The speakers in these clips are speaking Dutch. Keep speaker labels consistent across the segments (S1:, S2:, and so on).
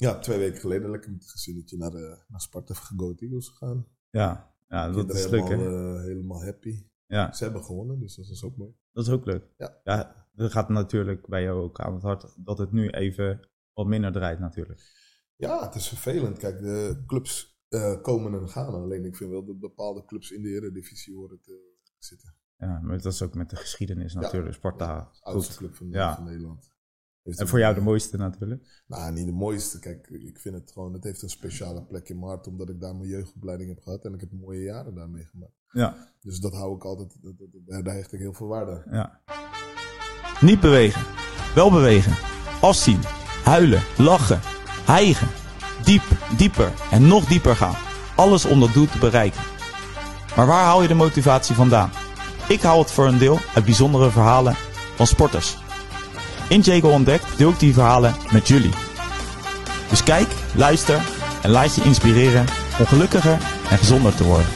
S1: Ja, twee weken geleden lekker met het gezinnetje naar, de, naar Sparta Go Eagles gegaan.
S2: Ja, ja dat is leuk hè.
S1: helemaal, eh, helemaal happy.
S2: Ja,
S1: Ze hebben gewonnen, dus dat is ook mooi.
S2: dat is ook leuk.
S1: Ja.
S2: ja, dat gaat natuurlijk bij jou ook aan het hart dat het nu even wat minder draait natuurlijk.
S1: Ja, het is vervelend. Kijk, de clubs eh, komen en gaan. Alleen ik vind wel dat bepaalde clubs in de Eredivisie horen te zitten.
S2: Ja, maar dat is ook met de geschiedenis natuurlijk. Sparta,
S1: De oudste
S2: goed.
S1: club van,
S2: Ja.
S1: van Nederland.
S2: En voor jou de mooiste natuurlijk.
S1: Nou, niet de mooiste. Kijk, ik vind het gewoon, het heeft een speciale plek in mijn hart, omdat ik daar mijn jeugdopleiding heb gehad en ik heb mooie jaren daarmee gemaakt.
S2: Ja,
S1: Dus dat hou ik altijd, dat- dat- dat- daar hecht ik heel veel waarde aan.
S2: ja.
S3: Niet bewegen. Wel bewegen. Afzien. Huilen. Lachen. Hijgen. Diep, dieper en nog dieper gaan. Alles om dat doel te bereiken. Maar waar haal je de motivatie vandaan? Ik haal het voor een deel uit bijzondere verhalen van sporters. In Jago Ontdekt deel ik die verhalen met jullie. Dus kijk, luister en laat je inspireren om gelukkiger en gezonder te worden.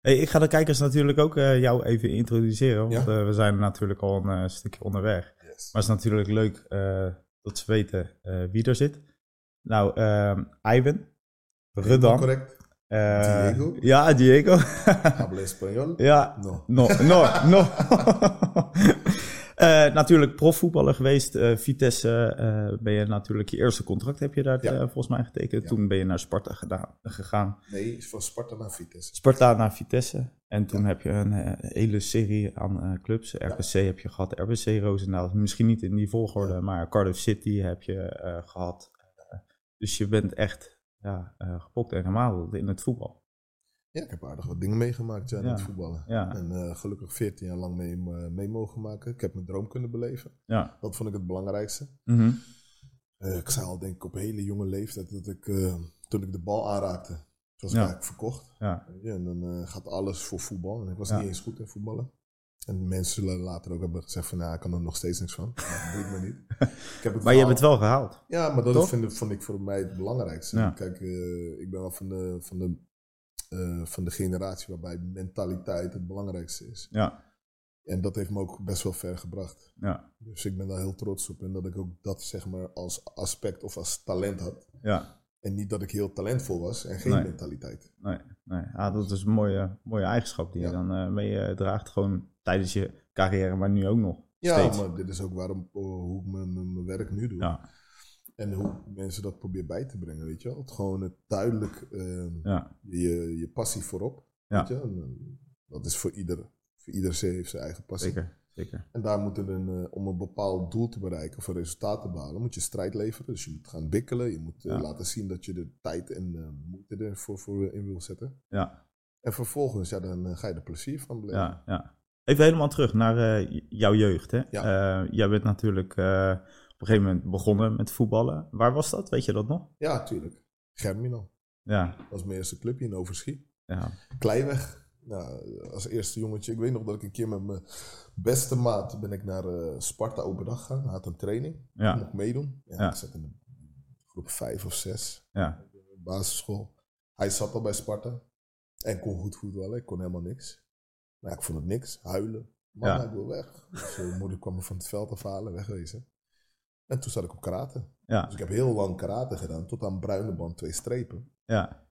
S2: Hey, ik ga de kijkers natuurlijk ook eh, jou even introduceren. Want
S1: Ja.
S2: eh, we zijn natuurlijk al een eh, stukje onderweg.
S1: Yes.
S2: Maar het is natuurlijk leuk eh, dat ze weten eh, wie er zit. Nou, ehm Ivan, Redan.
S1: Correct.
S2: Eh,
S1: Diego.
S2: Ja, Diego.
S1: Habla español?
S2: ja,
S1: No.
S2: no, no, no. Eh, natuurlijk profvoetballer geweest. eh, Vitesse eh, ben je natuurlijk je eerste contract heb je daar
S1: Ja.
S2: eh, volgens mij getekend.
S1: Ja.
S2: Toen ben je naar Sparta gedaan, gegaan.
S1: Nee, van Sparta naar Vitesse.
S2: Sparta naar Vitesse. En toen
S1: Ja.
S2: heb je een eh, hele serie aan eh, clubs. RBC heb je gehad, RBC Roosendaal. Misschien niet in die volgorde, maar Cardiff City heb je eh, gehad. Eh, dus je bent echt ja, eh, gepokt en gemazeld in het voetbal.
S1: Ja, ik heb aardig wat dingen meegemaakt ja, in
S2: Ja.
S1: het voetballen.
S2: Ja.
S1: En eh, gelukkig 14 jaar lang mee, eh, mee mogen maken. Ik heb mijn droom kunnen beleven.
S2: Ja.
S1: Dat vond ik het belangrijkste.
S2: Mhm.
S1: Ik zei al, denk ik, op hele jonge leeftijd dat ik, toen ik de bal aanraakte, was ik eigenlijk verkocht.
S2: ja.
S1: En dan gaat alles voor voetbal. En ik was niet eens goed in voetballen. En mensen zullen later ook hebben gezegd van, nou, ik kan er nog steeds niks van. Maar dat me niet. Ik heb het
S2: Maar je hebt het wel gehaald.
S1: Ja, maar dat vind, vond ik voor mij het belangrijkste.
S2: Ja.
S1: Kijk, eh, ik ben wel van de, van, de, eh, van de generatie waarbij mentaliteit het belangrijkste is.
S2: Ja.
S1: En dat heeft me ook best wel ver gebracht.
S2: Ja.
S1: Dus ik ben daar heel trots op. En dat ik ook dat zeg maar als aspect of als talent had.
S2: Ja.
S1: En niet dat ik heel talentvol was en geen
S2: Nee.
S1: mentaliteit.
S2: Nee, nee. Ah, dat is een mooie, mooie eigenschap die je dan eh, mee eh, draagt. Gewoon tijdens je carrière, maar nu ook nog.
S1: Ja,
S2: steeds.
S1: maar dit is ook waarom, oh, hoe ik mijn, mijn, werk nu doe.
S2: Ja.
S1: En hoe mensen dat proberen bij te brengen, weet je wel. Het gewoon het duidelijk eh,
S2: Ja.
S1: je, je passie voorop.
S2: Ja.
S1: Weet je? En, eh, dat is voor ieder. Voor ieder heeft zijn eigen passie.
S2: Zeker. Zeker.
S1: En daar moet er een, eh, om een bepaald doel te bereiken of een resultaat te behalen, moet je strijd leveren. Dus je moet gaan bikkelen. Je moet eh,
S2: Ja.
S1: laten zien dat je de tijd en eh, moeite ervoor voor in wil zetten.
S2: Ja.
S1: En vervolgens, ja, dan eh, ga je er plezier van beleven.
S2: Ja, ja. Even helemaal terug naar eh, jouw jeugd. Hè?
S1: Ja.
S2: Eh, jij bent natuurlijk eh, op een gegeven moment begonnen met voetballen. Waar was dat? Weet je dat nog?
S1: Ja, tuurlijk. Germinal.
S2: Ja,
S1: Dat was mijn eerste clubje in Overschie.
S2: ja,
S1: Kleiweg. Nou, als eerste jongetje. Ik weet nog dat ik een keer met mijn beste maat ben ik naar eh, Sparta open dag gegaan. Hij had een training. Ik
S2: ja,
S1: mocht meedoen. Ja,
S2: Ja.
S1: Ik zat in de groep vijf of zes.
S2: ja,
S1: basisschool. Hij zat al bij Sparta. En kon goed voetballen. Ik kon helemaal niks. Maar ja, ik vond het niks. Huilen. Man,
S2: Ja.
S1: ik wil weg. Dus mijn moeder kwam me van het veld afhalen. Wegwezen. En toen zat ik op karate.
S2: ja,
S1: Dus ik heb heel lang karate gedaan. Tot aan bruine band twee strepen.
S2: ja.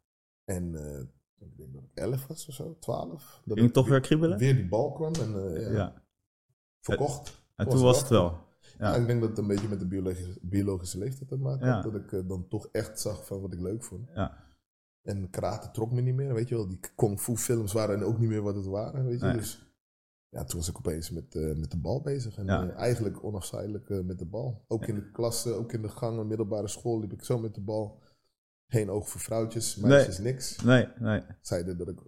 S1: En eh, ik denk dat ik elf was of zo. Twaalf. Dat
S2: Ging
S1: ik
S2: toch weer kriebelen?
S1: weer die bal kwam. En eh, ja, verkocht.
S2: En toen was het wel.
S1: Ja. Ik denk dat het een beetje met de biologische, biologische leeftijd te maken had. Dat ik eh, dan toch echt zag van wat ik leuk vond.
S2: Ja.
S1: En karate trok me niet meer, weet je wel. Die kung fu films waren ook niet meer wat het waren, weet je.
S2: Nee.
S1: Dus ja, toen was ik opeens met, eh, met de bal bezig. En
S2: Ja.
S1: eigenlijk onafscheidelijk eh, met de bal. Ook in de klas, ook in de gangen, middelbare school liep ik zo met de bal. Geen oog voor vrouwtjes, meisjes niks.
S2: Nee, nee.
S1: Zeiden dat ik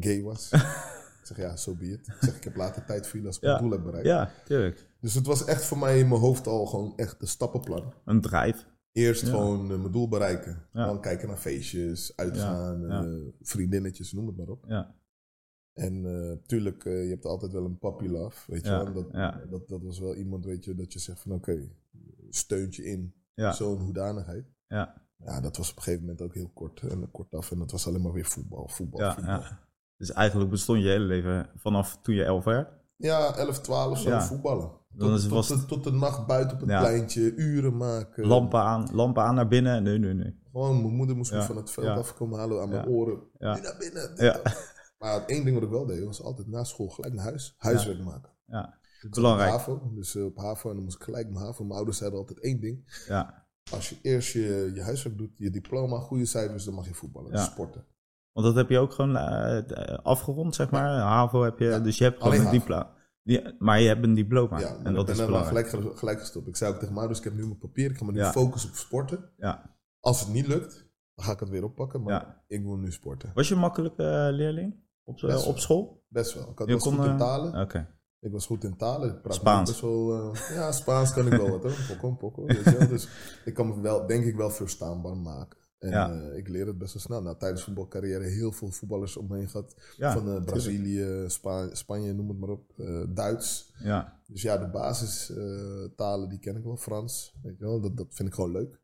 S1: gay was. ik zeg ja, zo so be it. Ik zeg ik heb later tijd voor jullie als ik
S2: Ja.
S1: mijn doel heb bereikt.
S2: Ja, tuurlijk.
S1: Dus het was echt voor mij in mijn hoofd al gewoon echt de stappenplan.
S2: Een drijf.
S1: Eerst
S2: Ja.
S1: gewoon eh, mijn doel bereiken.
S2: Ja.
S1: Dan kijken naar feestjes, uitgaan, eh, vriendinnetjes, noem het maar op.
S2: Ja,
S1: En eh tuurlijk, je hebt altijd wel een puppy love, weet je wel. Dat,
S2: ja.
S1: dat, dat was wel iemand, weet je, dat je zegt van oké, steunt je in
S2: ja,
S1: zo'n hoedanigheid.
S2: ja,
S1: Ja, dat was op een gegeven moment ook heel kort, en kort af. En dat was alleen maar weer voetbal, voetbal,
S2: ja,
S1: voetbal.
S2: ja. Dus eigenlijk bestond je hele leven vanaf toen je elf werd.
S1: Ja, 11, 12 zo
S2: Ja.
S1: voetballen.
S2: Dan
S1: Tot,
S2: is-
S1: tot,
S2: was
S1: de, tot de nacht buiten op het pleintje, uren maken.
S2: lampen aan, lampen aan naar binnen. Nee, nee, nee.
S1: Gewoon, mijn moeder moest me van het veld afkomen halen aan mijn oren.
S2: Ja.
S1: Nu naar binnen.
S2: Ja.
S1: Maar één ding wat ik wel deed, was altijd na school gelijk naar huis. Huiswerk maken.
S2: Ja,
S1: Ik zat op
S2: belangrijk.
S1: HAVO, dus eh, op HAVO en dan moest ik gelijk mijn HAVO. Mijn ouders zeiden altijd één ding.
S2: Ja,
S1: Als je eerst je, je huiswerk doet, je diploma, goede cijfers, dan mag je voetballen.
S2: Ja.
S1: Sporten.
S2: want dat heb je ook gewoon eh, afgerond, zeg maar. HAVO heb je,
S1: Ja,
S2: dus je hebt gewoon
S1: alleen
S2: een diploma. Die, maar je hebt een diploma
S1: Ja,
S2: en dat
S1: ik ben
S2: is belangrijk.
S1: gelijk, gelijk gestopt. Ik zei ook tegen ouders, ik heb nu mijn papier, ik ga me nu focussen op sporten.
S2: Ja,
S1: Als het niet lukt, dan ga ik het weer oppakken, maar ik wil nu sporten.
S2: Was je een makkelijke eh, leerling op, eh,
S1: Best wel.
S2: op school?
S1: Best wel. Ik had
S2: Je
S1: was goed talen. Ik was goed in talen. Ik praat
S2: Spaans.
S1: Best wel, eh, ja, Spaans kan ik wel wat hoor. Je wel. Dus ik kan me wel, denk ik wel verstaanbaar maken. En
S2: Ja.
S1: eh, ik leer het best wel snel. Nou, tijdens voetbalcarrière heel veel voetballers om me heen gehad.
S2: Ja,
S1: van eh. Brazilië, Spa- Spanje, noem het maar op. Duits.
S2: Ja,
S1: Dus ja, de basistalen die ken ik wel. Frans, weet je wel. Dat, dat vind ik gewoon leuk.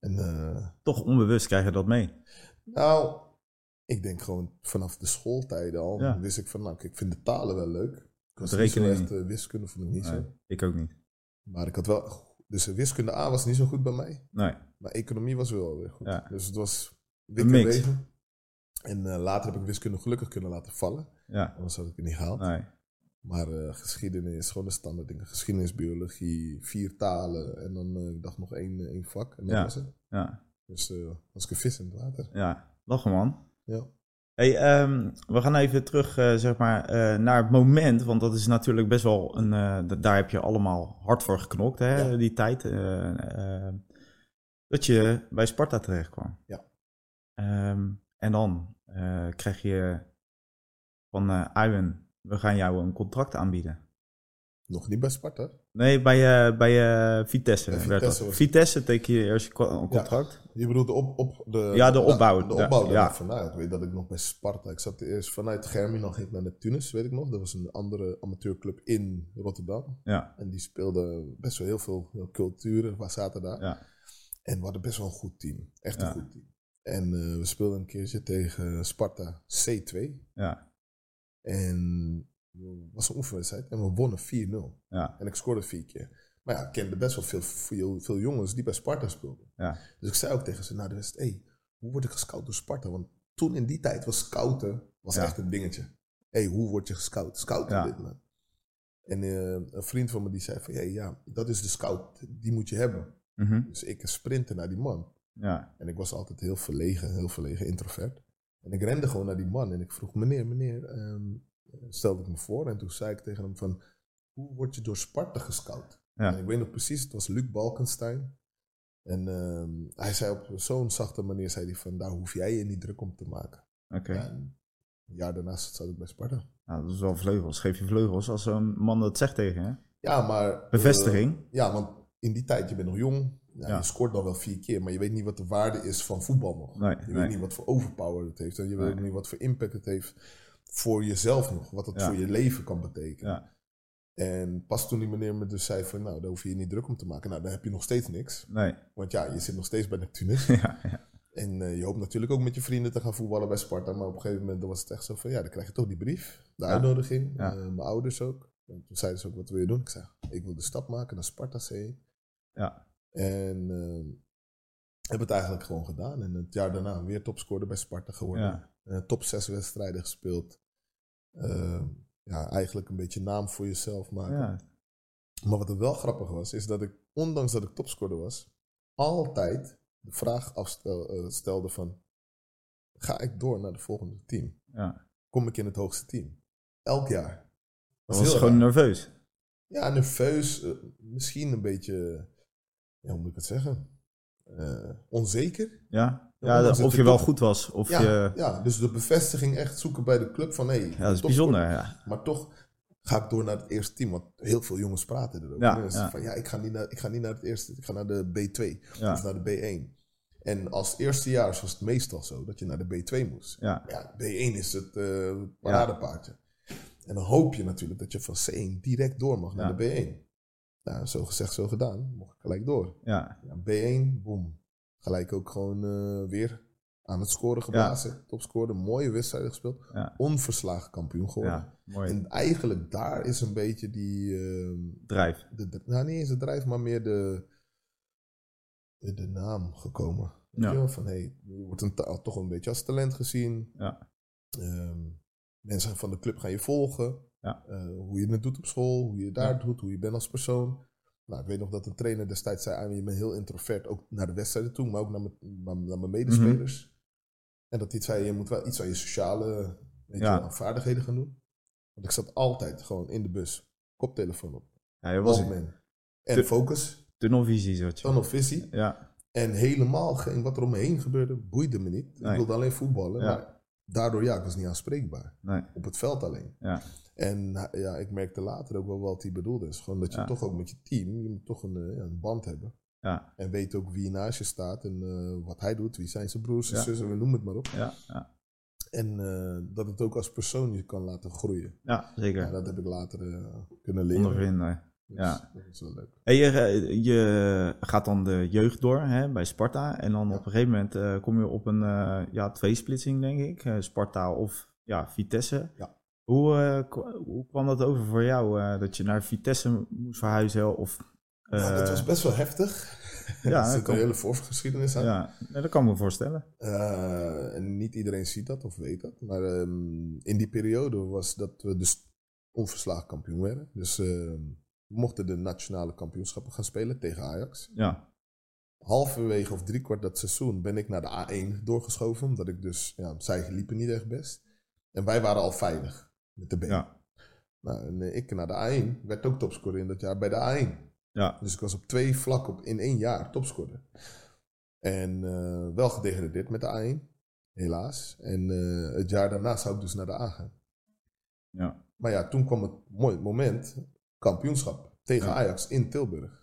S1: En
S2: toch onbewust krijg je dat mee.
S1: nou, ik denk gewoon vanaf de schooltijden al
S2: Ja.
S1: wist ik van, nou, ik vind de talen wel leuk. Ik was niet zo echt eh, wiskunde, vond ik niet
S2: Nee,
S1: zo.
S2: ik ook niet.
S1: Maar ik had wel, dus wiskunde A was niet zo goed bij mij,
S2: Nee,
S1: maar economie was wel weer goed.
S2: Ja.
S1: Dus het was
S2: mix.
S1: wegen. En eh, later heb ik wiskunde gelukkig kunnen laten vallen,
S2: ja,
S1: anders had ik het niet gehaald.
S2: nee.
S1: Maar eh, geschiedenis, gewoon de standaard dingen. Geschiedenis, biologie, vier talen en dan eh, ik dacht nog één, één vak en dat
S2: Ja.
S1: was het.
S2: Ja,
S1: Dus was ik een vis in het water.
S2: ja. lachen man.
S1: Ja.
S2: Hey, ehm, we gaan even terug eh, zeg maar, eh, naar het moment, want dat is natuurlijk best wel een. eh, daar heb je allemaal hard voor geknokt, hè,
S1: Ja.
S2: die tijd. dat je bij Sparta terecht kwam.
S1: Ja.
S2: Ehm, en dan krijg je van Arjen, we gaan jou een contract aanbieden.
S1: Nog niet bij Sparta.
S2: Nee, bij, eh, bij eh, Vitesse.
S1: Bij
S2: werd
S1: Vitesse
S2: Vitesse teken je eerst een
S1: Ja.
S2: contract.
S1: Je bedoelt de, op, op, de,
S2: Ja, de opbouw.
S1: De,
S2: De-
S1: opbouw
S2: ja.
S1: vanuit. Ik weet dat ik nog bij Sparta. Ik zat eerst vanuit Germinal ging ik naar de Tunis, weet ik nog. Dat was een andere amateurclub in Rotterdam.
S2: Ja,
S1: En die speelde best wel heel veel culturen. Waar zaten daar.
S2: ja,
S1: En we hadden best wel een goed team. Echt
S2: Ja.
S1: een goed team. En eh, we speelden een keertje tegen Sparta C2.
S2: ja,
S1: En was een oefenwedstrijd. En we wonnen 4-0.
S2: ja,
S1: En ik scoorde vier keer. Maar ja, ik kende best wel veel, veel, veel jongens die bij Sparta speelden.
S2: ja,
S1: Dus ik zei ook tegen ze na de wedstrijd, hey, hoe word ik gescout door Sparta? Want toen in die tijd was scouten was
S2: Ja.
S1: echt een dingetje. hey, hoe word je gescout? Scouten
S2: Ja.
S1: dit man. En eh, een vriend van me die zei van, hey, ja, dat is de scout, die moet je hebben.
S2: mhm,
S1: Dus ik sprintte naar die man.
S2: ja,
S1: En ik was altijd heel verlegen, heel verlegen, introvert. En ik rende gewoon naar die man en ik vroeg, meneer, meneer, ehm, stelde ik me voor. En toen zei ik tegen hem van, hoe word je door Sparta gescout?
S2: Ja.
S1: En ik weet nog precies, het was Luc Balkenstein. En ehm, hij zei op zo'n zachte manier, zei hij van, daar hoef jij je niet druk om te maken.
S2: oké.
S1: Ja, en een jaar daarnaast zat ik bij Sparta.
S2: Nou, dat is wel vleugels. Geef je vleugels als een man dat zegt tegen je.
S1: Ja, maar...
S2: Bevestiging.
S1: eh, ja, want in die tijd, je bent nog jong. Ja,
S2: Ja.
S1: Je scoort dan wel vier keer, maar je weet niet wat de waarde is van voetbal nog.
S2: Nee,
S1: Je
S2: nee.
S1: weet niet wat voor overpower het heeft. En je weet ook niet wat voor impact het heeft voor jezelf nog. Wat het voor je leven kan betekenen.
S2: Ja,
S1: En pas toen die meneer me dus zei van, nou, daar hoef je je niet druk om te maken. Nou, dan heb je nog steeds niks.
S2: nee.
S1: Want ja, je zit nog steeds bij Neptunus.
S2: Ja, ja,
S1: en eh, je hoopt natuurlijk ook met je vrienden te gaan voetballen bij Sparta. Maar op een gegeven moment was het echt zo van, ja, dan krijg je toch die brief. De
S2: Ja.
S1: uitnodiging. Eh, mijn ouders ook. En toen zeiden ze ook, wat wil je doen? Ik zei, ik wil de stap maken naar Sparta C.
S2: ja,
S1: En eh, heb het eigenlijk gewoon gedaan. En het jaar daarna weer topscorer bij Sparta geworden. Eh, top 6 wedstrijden gespeeld. Eh, ja, eigenlijk een beetje naam voor jezelf maken.
S2: ja.
S1: Maar wat er wel grappig was, is dat ik, ondanks dat ik topscorer was, altijd de vraag afstelde stelde van, ga ik door naar het volgende team?
S2: ja.
S1: Kom ik in het hoogste team? Elk jaar.
S2: Dat was
S1: heel
S2: gewoon
S1: raar.
S2: nerveus.
S1: Ja, nerveus. eh, misschien een beetje, ja, hoe moet ik het zeggen? Eh, onzeker.
S2: Ja,
S1: Ja, ondanks
S2: of
S1: dat
S2: je wel goed was. Of
S1: Ja,
S2: je...
S1: ja, dus de bevestiging echt zoeken bij de club van, hé,
S2: Ja, dat is bijzonder. Ja.
S1: Maar toch ga ik door naar het eerste team. Want heel veel jongens praten er ook.
S2: Ja,
S1: Mensen
S2: ja.
S1: Van, ja, ik ga, niet naar, ik ga niet naar het eerste, ik ga naar de B2
S2: Ja.
S1: of naar de B1. En als eerstejaars was het meestal zo dat je naar de B2 moest.
S2: Ja.
S1: Ja, B1 is het eh paradepaardje. En dan hoop je natuurlijk dat je van C1 direct door mag naar de B1. Nou, zo gezegd, zo gedaan. Mocht ik gelijk door.
S2: Ja.
S1: Ja, B1, boom. Gelijk ook gewoon eh, weer aan het scoren geblazen. Topscorer, mooie wedstrijden gespeeld.
S2: Ja.
S1: Onverslagen kampioen geworden.
S2: Ja, mooi.
S1: En eigenlijk daar is een beetje die... ehm,
S2: Drijf.
S1: de, nou, niet eens de drijf, maar meer de, de, de naam gekomen. Weet
S2: Ja.
S1: je wel? Van, hey, je wordt een toch een beetje als talent gezien.
S2: Ja.
S1: Ehm, mensen van de club gaan je volgen.
S2: Ja.
S1: Eh, hoe je het doet op school, hoe je daar
S2: Ja.
S1: doet, hoe je bent als persoon. Nou, ik weet nog dat een trainer destijds zei, ah, je bent heel introvert, ook naar de wedstrijden toe, maar ook naar mijn, naar, mijn medespelers.
S2: Mhm.
S1: En dat hij zei, je moet wel iets aan je sociale weet
S2: Ja.
S1: je, wel, vaardigheden gaan doen. Want ik zat altijd gewoon in de bus, koptelefoon op.
S2: Ja, je was.
S1: En
S2: Te-
S1: focus,
S2: tunnelvisie, zoiets.
S1: dan op visie.
S2: Ja,
S1: En helemaal geen, wat er om me heen gebeurde, boeide me niet.
S2: Nee.
S1: Ik wilde alleen voetballen.
S2: Ja.
S1: Maar daardoor, ja, ik was niet aanspreekbaar.
S2: nee.
S1: Op het veld alleen.
S2: Ja.
S1: En eh, ja, ik merkte later ook wel wat hij bedoelde. is gewoon dat je
S2: Ja.
S1: toch ook met je team, je moet toch een, eh, ja, een band hebben.
S2: Ja,
S1: En weet ook wie naast je staat en eh, wat hij doet. Wie zijn zijn broers, zijn
S2: Ja.
S1: zussen, we noemen het maar op.
S2: ja, ja.
S1: En eh, dat het ook als persoon je kan laten groeien.
S2: ja zeker.
S1: Ja, dat heb ik later kunnen leren.
S2: Ondervinden.
S1: Dus
S2: ja.
S1: Dat is wel leuk.
S2: En je, je gaat dan de jeugd door hè, bij Sparta. En dan op een gegeven moment kom je op een ja, tweesplitsing, denk ik. Sparta of ja, Vitesse.
S1: Ja.
S2: Hoe, eh, hoe kwam dat over voor jou? eh, dat je naar Vitesse moest verhuizen? Of,
S1: Nou, dat
S2: eh,
S1: was best wel heftig.
S2: ja,
S1: er zit een hele voorgeschiedenis aan.
S2: ja, nee, dat kan ik me voorstellen.
S1: En niet iedereen ziet dat of weet dat. Maar ehm, in die periode was dat we dus onverslagen kampioen werden. Dus ehm, we mochten de nationale kampioenschappen gaan spelen tegen Ajax.
S2: Ja,
S1: Halverwege of driekwart dat seizoen ben ik naar de A1 doorgeschoven. Omdat ik dus, ja, zij liepen niet echt best. En wij waren al veilig met de B.
S2: ja,
S1: Nou, ik naar de A1 werd ook topscorer in dat jaar bij de A1.
S2: ja,
S1: Dus ik was op twee vlakken op, in één jaar topscorer. En eh, wel gedegradeerd met de A1, helaas. En eh, het jaar daarna zou ik dus naar de A gaan.
S2: ja,
S1: Maar ja, toen kwam het mooi moment, kampioenschap tegen
S2: Ja.
S1: Ajax in Tilburg.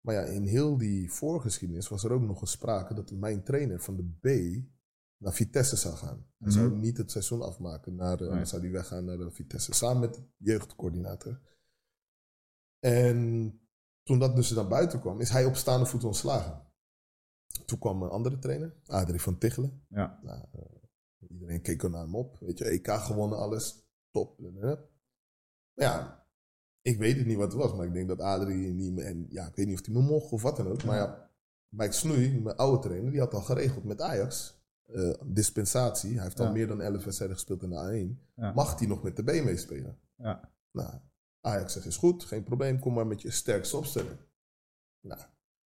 S1: Maar ja, in heel die voorgeschiedenis was er ook nog eens sprake dat mijn trainer van de B naar Vitesse zou gaan. Hij
S2: Mhm.
S1: zou niet het seizoen afmaken, naar, eh,
S2: Nee.
S1: zou hij weggaan naar de Vitesse, samen met de jeugdcoördinator. En toen dat dus naar buiten kwam, is hij op staande voet ontslagen. Toen kwam een andere trainer, Adrie van Tichelen.
S2: ja,
S1: Nou, eh, iedereen keek er naar hem op. Weet je, EK gewonnen, alles. Top. Maar ja, ik weet het niet wat het was, maar ik denk dat Adrie niet meer... En ja, ik weet niet of hij me mocht of wat dan ook. Maar ja, Mike Snoei, mijn oude trainer, die had al geregeld met Ajax. Eh, dispensatie. Hij heeft al meer dan 11 wedstrijden gespeeld in de A1.
S2: Ja.
S1: Mag hij nog met de B meespelen?
S2: ja,
S1: Nou, Ajax zegt is goed, geen probleem, kom maar met je sterkste opstelling. Nou,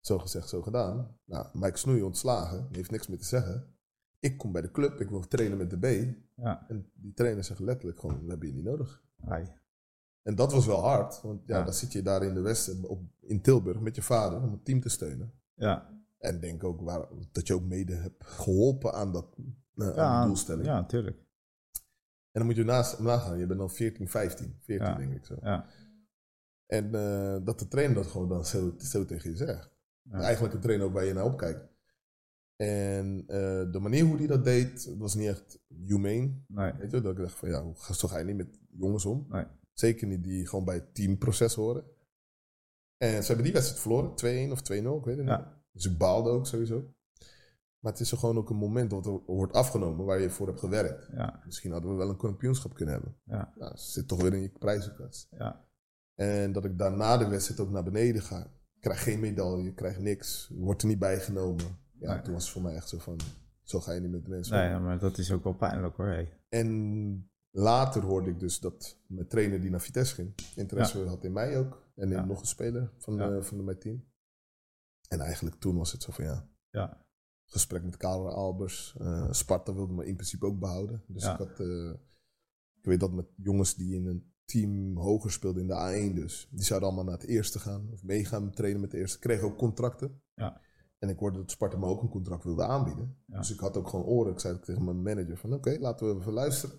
S1: zo gezegd, zo gedaan. Nou, Mike Snoei ontslagen, heeft niks meer te zeggen. Ik kom bij de club, ik wil trainen met de B.
S2: ja.
S1: En die trainer zegt letterlijk gewoon, we hebben je niet nodig.
S2: Ai.
S1: En dat was wel hard, want ja,
S2: Ja.
S1: dan zit je daar in de Westen, op, in Tilburg, met je vader, om het team te steunen.
S2: Ja,
S1: En denk ook waar, dat je ook mede hebt geholpen aan, dat, eh, aan
S2: ja,
S1: die doelstelling.
S2: ja, tuurlijk.
S1: En dan moet je naast, nagaan, je bent dan 14, 15, 14
S2: Ja.
S1: denk ik zo.
S2: Ja,
S1: En eh, dat de trainer dat gewoon dan zo, zo tegen je zegt.
S2: Ja.
S1: Eigenlijk een trainer ook waar je naar opkijkt. En eh, de manier hoe hij dat deed, was niet echt humane.
S2: nee,
S1: Weet je, dat ik dacht van ja, zo ga je niet met jongens om.
S2: nee.
S1: Zeker niet die gewoon bij het teamproces horen. En ze hebben die wedstrijd verloren, 2-1 of 2-0, ik weet het
S2: Ja.
S1: niet. Dus ik baalde ook sowieso. Maar het is er gewoon ook een moment dat er wordt afgenomen waar je voor hebt gewerkt.
S2: Ja,
S1: Misschien hadden we wel een kampioenschap kunnen hebben.
S2: ja,
S1: Nou, zit toch weer in je prijzenkast.
S2: ja,
S1: En dat ik daarna de wedstrijd ook naar beneden ga. Ik krijg geen medaille, je krijgt niks. Wordt er niet bijgenomen. Ja,
S2: Nee.
S1: toen was het voor mij echt zo van, zo ga je niet met de mensen
S2: nee,
S1: om.
S2: maar dat is ook wel pijnlijk hoor. Hey.
S1: En later hoorde ik dus dat mijn trainer die naar Vitesse ging, interesse had in mij ook. En in
S2: Ja.
S1: nog een speler van,
S2: Ja.
S1: de, van de, mijn team. En eigenlijk toen was het zo van ja,
S2: Ja,
S1: gesprek met Karel Albers. eh, Sparta wilde me in principe ook behouden. Dus
S2: Ja.
S1: ik had, eh, ik weet dat met jongens die in een team hoger speelden in de A1 dus. Die zouden allemaal naar het eerste gaan of meegaan trainen met de eerste. Kregen ook contracten.
S2: Ja.
S1: En ik hoorde dat Sparta me ook een contract wilde aanbieden.
S2: Ja.
S1: Dus ik had ook gewoon oren. Ik zei tegen mijn manager van oké, laten we even luisteren.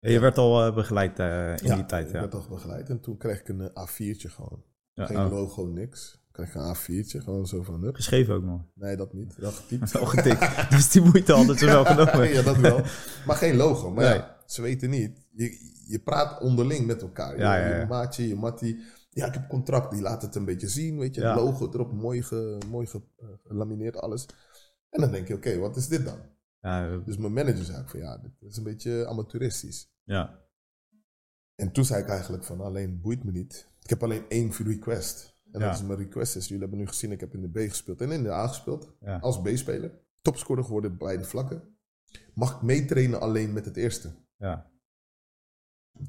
S2: En je werd al eh, begeleid in die tijd,
S1: ik
S2: ja.
S1: werd toch begeleid. En toen kreeg ik een eh, A4'tje gewoon. Geen
S2: oh.
S1: logo, niks. Ik een A4'tje, gewoon zo van hup.
S2: Geschreven ook nog.
S1: Nee, dat niet. Wel getypt.
S2: Wel getikt. dus die moeite hadden ze wel genomen.
S1: ja, dat wel. Maar geen logo. Maar
S2: Nee.
S1: ja, ze weten niet. Je, je praat onderling met elkaar.
S2: Ja,
S1: je,
S2: ja, ja.
S1: je maatje, je mattie. Ja, ik heb contract. Die laat het een beetje zien. Weet je, het logo erop. Mooi, ge, mooi eh, gelamineerd alles. En dan denk je, oké, wat is dit dan?
S2: Ja,
S1: Dus mijn manager zei ook van ja, dit is een beetje amateuristisch.
S2: ja,
S1: En toen zei ik eigenlijk van alleen boeit me niet. Ik heb alleen één request. En
S2: Ja.
S1: dat is mijn request is, jullie hebben nu gezien, ik heb in de B gespeeld en in de A gespeeld.
S2: ja.
S1: Als B-speler. Topscorer geworden op beide vlakken. Mag ik meetrainen alleen met het eerste?
S2: ja.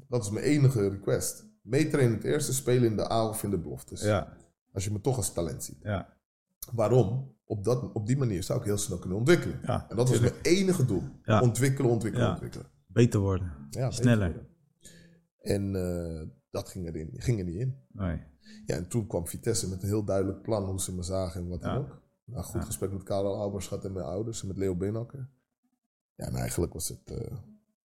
S1: Dat is mijn enige request. Meetrainen in het eerste, spelen in de A of in de beloftes.
S2: ja,
S1: Als je me toch als talent ziet.
S2: ja.
S1: Waarom? Op, dat, op die manier zou ik heel snel kunnen ontwikkelen.
S2: Ja,
S1: en dat was mijn enige doel.
S2: Ja.
S1: Ontwikkelen, ontwikkelen, ontwikkelen.
S2: Beter worden.
S1: Ja,
S2: Sneller.
S1: beter worden. En eh, dat ging, erin, ging er niet in.
S2: Nee.
S1: Ja, en toen kwam Vitesse met een heel duidelijk plan hoe ze me zagen en wat dan
S2: Ja.
S1: ook. Nou, goed
S2: Ja.
S1: gesprek met Karel Albers gehad en mijn ouders en met Leo Beenhakker. Ja, en eigenlijk was het eh,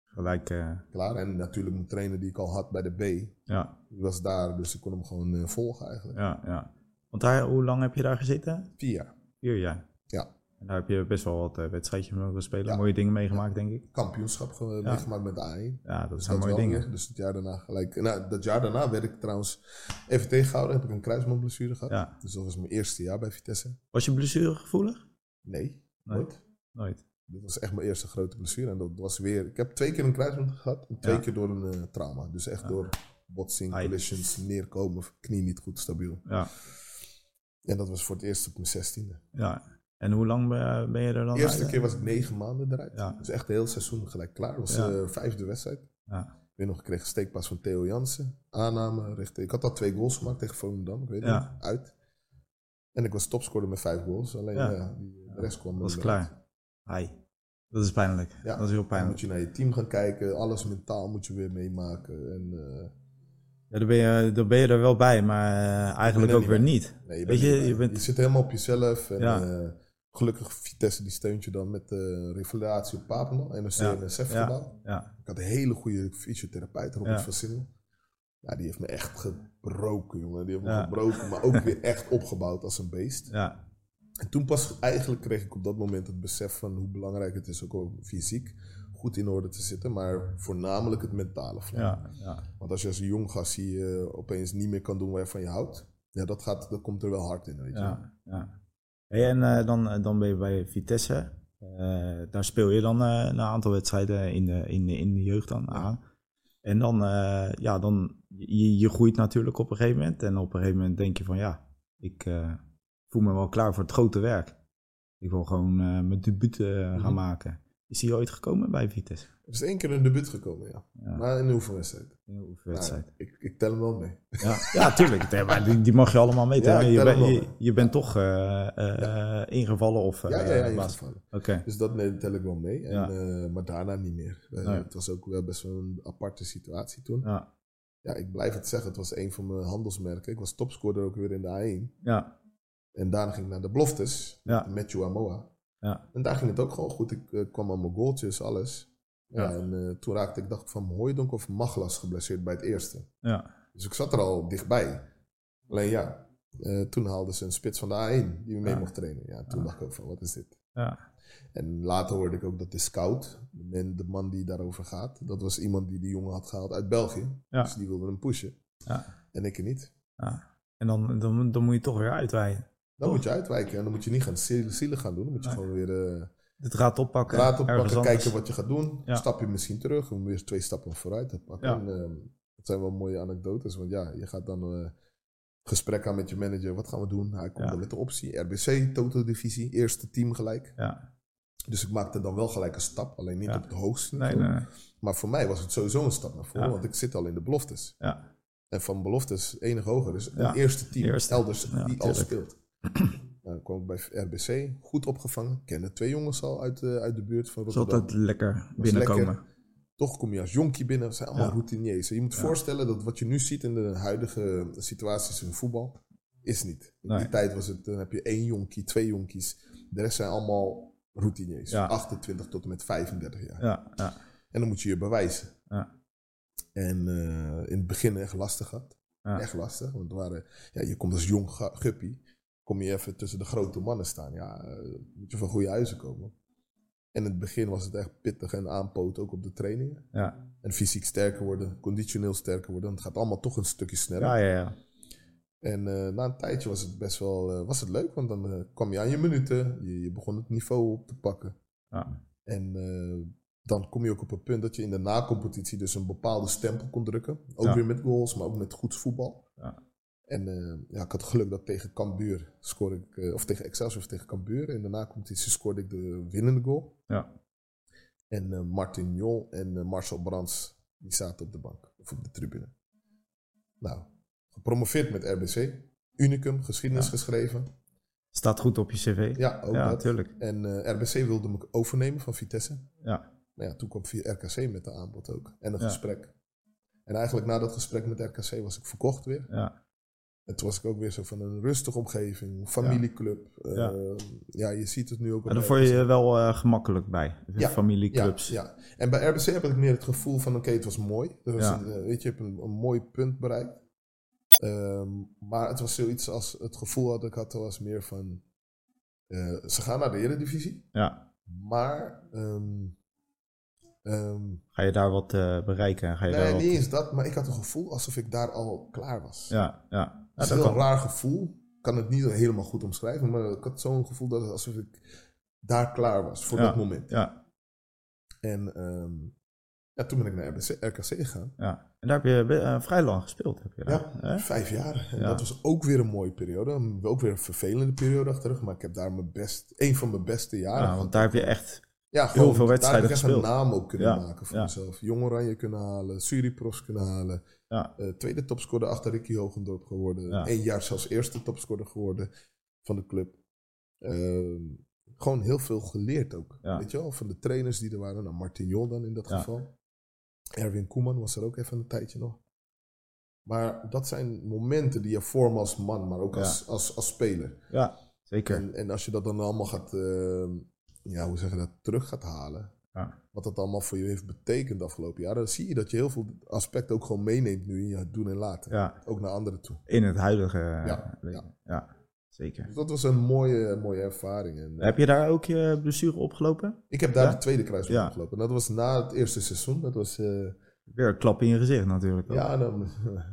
S2: Gelijk, eh,
S1: klaar. En natuurlijk mijn trainer die ik al had bij de B,
S2: ja,
S1: die was daar, dus ik kon hem gewoon eh, volgen eigenlijk.
S2: ja, ja. Want daar, hoe lang heb je daar gezeten?
S1: Vier jaar.
S2: Vier jaar.
S1: Ja.
S2: En daar heb je best wel wat uh, wedstrijdjes mogen spelen.
S1: Ja.
S2: Mooie dingen meegemaakt, denk ik.
S1: Kampioenschap ge- meegemaakt met de A1.
S2: Ja, dat
S1: Dus
S2: zijn mooie
S1: wel
S2: dingen.
S1: weer. Dus het jaar daarna gelijk. Nou, dat jaar daarna werd ik trouwens even tegengehouden. Heb ik een kruisbandblessure gehad.
S2: Ja.
S1: Dus dat was mijn eerste jaar bij Vitesse.
S2: Was je blessuregevoelig?
S1: Nee,
S2: Nee.
S1: nooit.
S2: Nooit.
S1: Dit was echt mijn eerste grote blessure. En dat was weer... Ik heb twee keer een kruisband gehad. En twee
S2: Ja.
S1: keer door een eh, trauma. Dus echt door botsing,
S2: Ai.
S1: collisions, neerkomen. Knie niet goed stabiel.
S2: Ja,
S1: En dat was voor het eerst op mijn zestiende.
S2: ja. En hoe lang ben je er dan
S1: De eerste
S2: uit?
S1: keer was ik negen maanden eruit.
S2: Ja.
S1: Dus echt heel seizoen gelijk klaar. Dat was
S2: Ja.
S1: de vijfde wedstrijd.
S2: Ja,
S1: Ik weet nog, ik kreeg een steekpas van Theo Jansen. Aanname richting... Ik had al twee goals gemaakt tegen Volendam. Ik weet het
S2: Ja.
S1: nog, uit. En ik was topscorer met vijf goals. Alleen
S2: Ja.
S1: die, de rest kwam
S2: dat was klaar. Hai. Dat is pijnlijk.
S1: Ja.
S2: Dat is heel
S1: Dan
S2: pijnlijk.
S1: moet je naar je team gaan kijken. Alles mentaal moet je weer meemaken. En, eh,
S2: Ja, dan, ben je, dan ben je er wel bij, maar eh, eigenlijk ook
S1: niet
S2: weer
S1: bij.
S2: niet.
S1: nee, je,
S2: Weet je,
S1: niet
S2: je bent-
S1: je zit helemaal op jezelf. En,
S2: Ja.
S1: Eh, gelukkig Vitesse die steunt je dan met de revalidatie op Papendal. NOC
S2: Ja.
S1: en NSF
S2: Ja.
S1: Ik had een hele goede fysiotherapeut, Robert van Simmel. Ja, die heeft me echt gebroken, jongen. Die heeft me gebroken, maar ook weer echt opgebouwd als een beest.
S2: ja,
S1: En toen pas eigenlijk kreeg ik op dat moment het besef van hoe belangrijk het is ook om fysiek goed in orde te zitten, maar voornamelijk het mentale vlak.
S2: ja, ja.
S1: Want als je als een jong gast eh, opeens niet meer kan doen waar je van je houdt, ja, dat, gaat, dat komt er wel hard in. Weet je.
S2: ja, ja. Hey, en eh, dan, eh, dan ben je bij Vitesse. Eh, daar speel je dan een aantal wedstrijden in de, in de, in de jeugd dan aan. En dan, ja, dan je, je groeit natuurlijk op een gegeven moment. En op een gegeven moment denk je van ja, ik voel me wel klaar voor het grote werk. Ik wil gewoon mijn debuut gaan
S1: Mhm.
S2: maken. Is die ooit gekomen bij Vitesse?
S1: Er is één keer een debuut gekomen, ja.
S2: Ja,
S1: Maar in de oefenwedstrijd.
S2: een oefenwedstrijd.
S1: Nou, ik, ik tel hem wel mee.
S2: Ja, ja tuurlijk. Maar die, die mag je allemaal meten.
S1: Ja,
S2: je, ben- je, je bent toch eh, eh, ingevallen of... eh,
S1: Ja, in Dus dat nee, tel ik wel mee. En, eh, maar daarna niet meer. Eh,
S2: Nee.
S1: Het was ook wel best wel een aparte situatie toen.
S2: ja,
S1: Ja, ik blijf het zeggen. Het was een van mijn handelsmerken. Ik was topscorer ook weer in de A1.
S2: ja,
S1: En daarna ging ik naar de beloftes.
S2: Ja.
S1: Met Matthew Amoa.
S2: Ja,
S1: En daar ging het ook gewoon goed. Ik eh, kwam aan mijn goaltjes, alles. Ja, en eh, toen raakte ik, dacht ik, van Hooijdonk of Maglas geblesseerd bij het eerste.
S2: ja,
S1: Dus ik zat er al dichtbij. Alleen ja, eh, toen haalden ze een spits van de A1 die we mee
S2: Ja.
S1: mocht trainen. Ja, toen dacht ik ook van, wat is dit?
S2: ja,
S1: En later hoorde ik ook dat de scout, de man, die daarover gaat, dat was iemand die die jongen had gehaald uit België.
S2: Ja.
S1: Dus die wilde hem pushen.
S2: ja,
S1: En ik niet.
S2: ja. En dan, dan, dan moet je toch weer uitwijken.
S1: Dan moet je uitwijken en dan moet je niet gaan ziel- zielig gaan doen. Dan moet je
S2: Nee.
S1: gewoon weer eh
S2: Het gaat oppakken.
S1: draad
S2: ergens
S1: oppakken, kijken wat je gaat doen.
S2: Ja.
S1: Stap je misschien terug om weer twee stappen vooruit te pakken.
S2: Ja.
S1: En, ehm, dat zijn wel mooie anekdotes, want ja, je gaat dan eh, gesprek aan met je manager. Wat gaan we doen? Hij komt
S2: Ja.
S1: dan met de optie. RBC, Toto-divisie, eerste team gelijk.
S2: Ja,
S1: Dus ik maakte dan wel gelijk een stap, alleen niet op het hoogste
S2: nee,
S1: niveau.
S2: nee, nee.
S1: Maar voor mij was het sowieso een stap naar voren, want ik zit al in de beloftes.
S2: Ja,
S1: En van beloftes enig hoger. Dus een eerste team
S2: Eerste.
S1: elders die al speelt. Nou, dan kwam ik bij RBC, goed opgevangen. Kende twee jongens al uit, de uit de buurt van
S2: is
S1: Rotterdam.
S2: altijd lekker binnenkomen.
S1: lekker. Toch kom je als jonkie binnen. Dat zijn allemaal
S2: Ja.
S1: routiniers. Je moet
S2: Ja.
S1: voorstellen dat wat je nu ziet in de huidige situaties in voetbal, is niet. In
S2: Nee.
S1: die tijd was het, dan heb je één jonkie, twee jonkies. De rest zijn allemaal routiniers.
S2: Ja.
S1: 28 tot en met 35 jaar.
S2: Ja, ja,
S1: En dan moet je je bewijzen.
S2: Ja.
S1: En eh, in het begin echt lastig.
S2: Ja.
S1: Echt lastig. Want waren, ja, je komt als jong guppie. Kom je even tussen de grote mannen staan. Ja, eh, moet je van goede huizen komen. En in het begin was het echt pittig en aanpoten ook op de trainingen.
S2: ja,
S1: En fysiek sterker worden, conditioneel sterker worden. Het gaat allemaal toch een stukje sneller.
S2: ja, ja, ja.
S1: En eh, na een tijdje was het best wel eh, was het leuk, want dan kwam je aan je minuten. Je, je begon het niveau op te pakken.
S2: ja.
S1: En dan kom je ook op een punt dat je in de na-competitie dus een bepaalde stempel kon drukken. Ook
S2: Ja.
S1: weer met goals, maar ook met goed voetbal.
S2: Ja.
S1: En eh, ja, ik had geluk dat tegen Cambuur scoorde ik, eh, of tegen Excelsior of tegen Cambuur. De na-competitie scoorde ik de winnende goal.
S2: Ja.
S1: En eh, Martin Jol en Marcel Brands, die zaten op de bank, of op de tribune. Nou, gepromoveerd met RBC. Unicum, geschiedenis
S2: Ja.
S1: geschreven.
S2: Staat goed op je cv.
S1: Ja, ook
S2: ja natuurlijk.
S1: En RBC wilde me overnemen van Vitesse.
S2: Ja.
S1: Maar ja, toen kwam via RKC met de aanbod ook. En een
S2: Ja.
S1: gesprek. En eigenlijk na dat gesprek met RKC was ik verkocht weer.
S2: Ja.
S1: En toen was ik ook weer zo van een rustige omgeving, familieclub. Ja,
S2: Ja.
S1: ja je ziet het nu ook. Op
S2: daar word je
S1: RBC.
S2: wel eh, gemakkelijk bij.
S1: Ja,
S2: Familieclubs.
S1: Ja, ja. En bij RBC heb ik meer het gevoel van, oké, het was mooi. Was
S2: Ja.
S1: een, eh, weet je, je hebt een, een mooi punt bereikt. Ehm, maar het was zoiets als, het gevoel dat ik had, was meer van, eh, ze gaan naar de Eredivisie.
S2: Ja.
S1: Maar, ehm, ehm,
S2: Ga je daar wat eh, bereiken? Ga je daar
S1: nee,
S2: wat...
S1: niet eens dat, maar ik had een gevoel alsof ik daar al klaar was.
S2: Ja, ja.
S1: Het is een raar gevoel. Ik kan het niet helemaal goed omschrijven, maar ik had zo'n gevoel dat alsof ik daar klaar was voor
S2: Ja.
S1: dat moment.
S2: Ja,
S1: En ehm, ja, toen ben ik naar RBC, RKC gegaan.
S2: ja. En daar heb je eh, vrij lang gespeeld. Heb je daar,
S1: Ja,
S2: hè?
S1: vijf jaar. En
S2: Ja.
S1: dat was ook weer een mooie periode. Ook weer een vervelende periode achter. Maar ik heb daar mijn best, een van mijn beste jaren
S2: Ja, want daar heb je echt...
S1: Ja,
S2: heel veel wedstrijden
S1: echt
S2: gespeeld.
S1: een naam ook kunnen
S2: Ja,
S1: maken voor
S2: ja.
S1: mezelf. Jong Oranje kunnen halen, Suriprofs kunnen halen.
S2: Ja,
S1: Eh, tweede topscorer achter Ricky Hogendorp geworden. Eén jaar zelfs eerste topscorer geworden van de club. Ehm, gewoon heel veel geleerd ook. Weet je wel, van de trainers die er waren. Nou, Martin Jol dan in dat geval. Erwin Koeman was er ook even een tijdje nog. Maar dat zijn momenten die je vormen als man, maar ook als, als, als speler.
S2: ja zeker.
S1: En, en als je dat dan allemaal gaat, ehm, ja, hoe zeg je dat, terug gaat halen.
S2: Ja.
S1: Wat dat allemaal voor je heeft betekend de afgelopen jaren. Dan zie je dat je heel veel aspecten ook gewoon meeneemt nu in je doen en laten.
S2: Ja,
S1: Ook naar anderen toe.
S2: in het huidige eh,
S1: Ja,
S2: leven. Ja. zeker.
S1: Dus dat was een mooie, mooie ervaring. En, eh,
S2: Heb je daar ook je blessure opgelopen?
S1: ik heb daar de tweede kruisband opgelopen. Dat was na het eerste seizoen. Dat was, eh,
S2: Weer een klap in je gezicht natuurlijk. ook.
S1: ja, dan,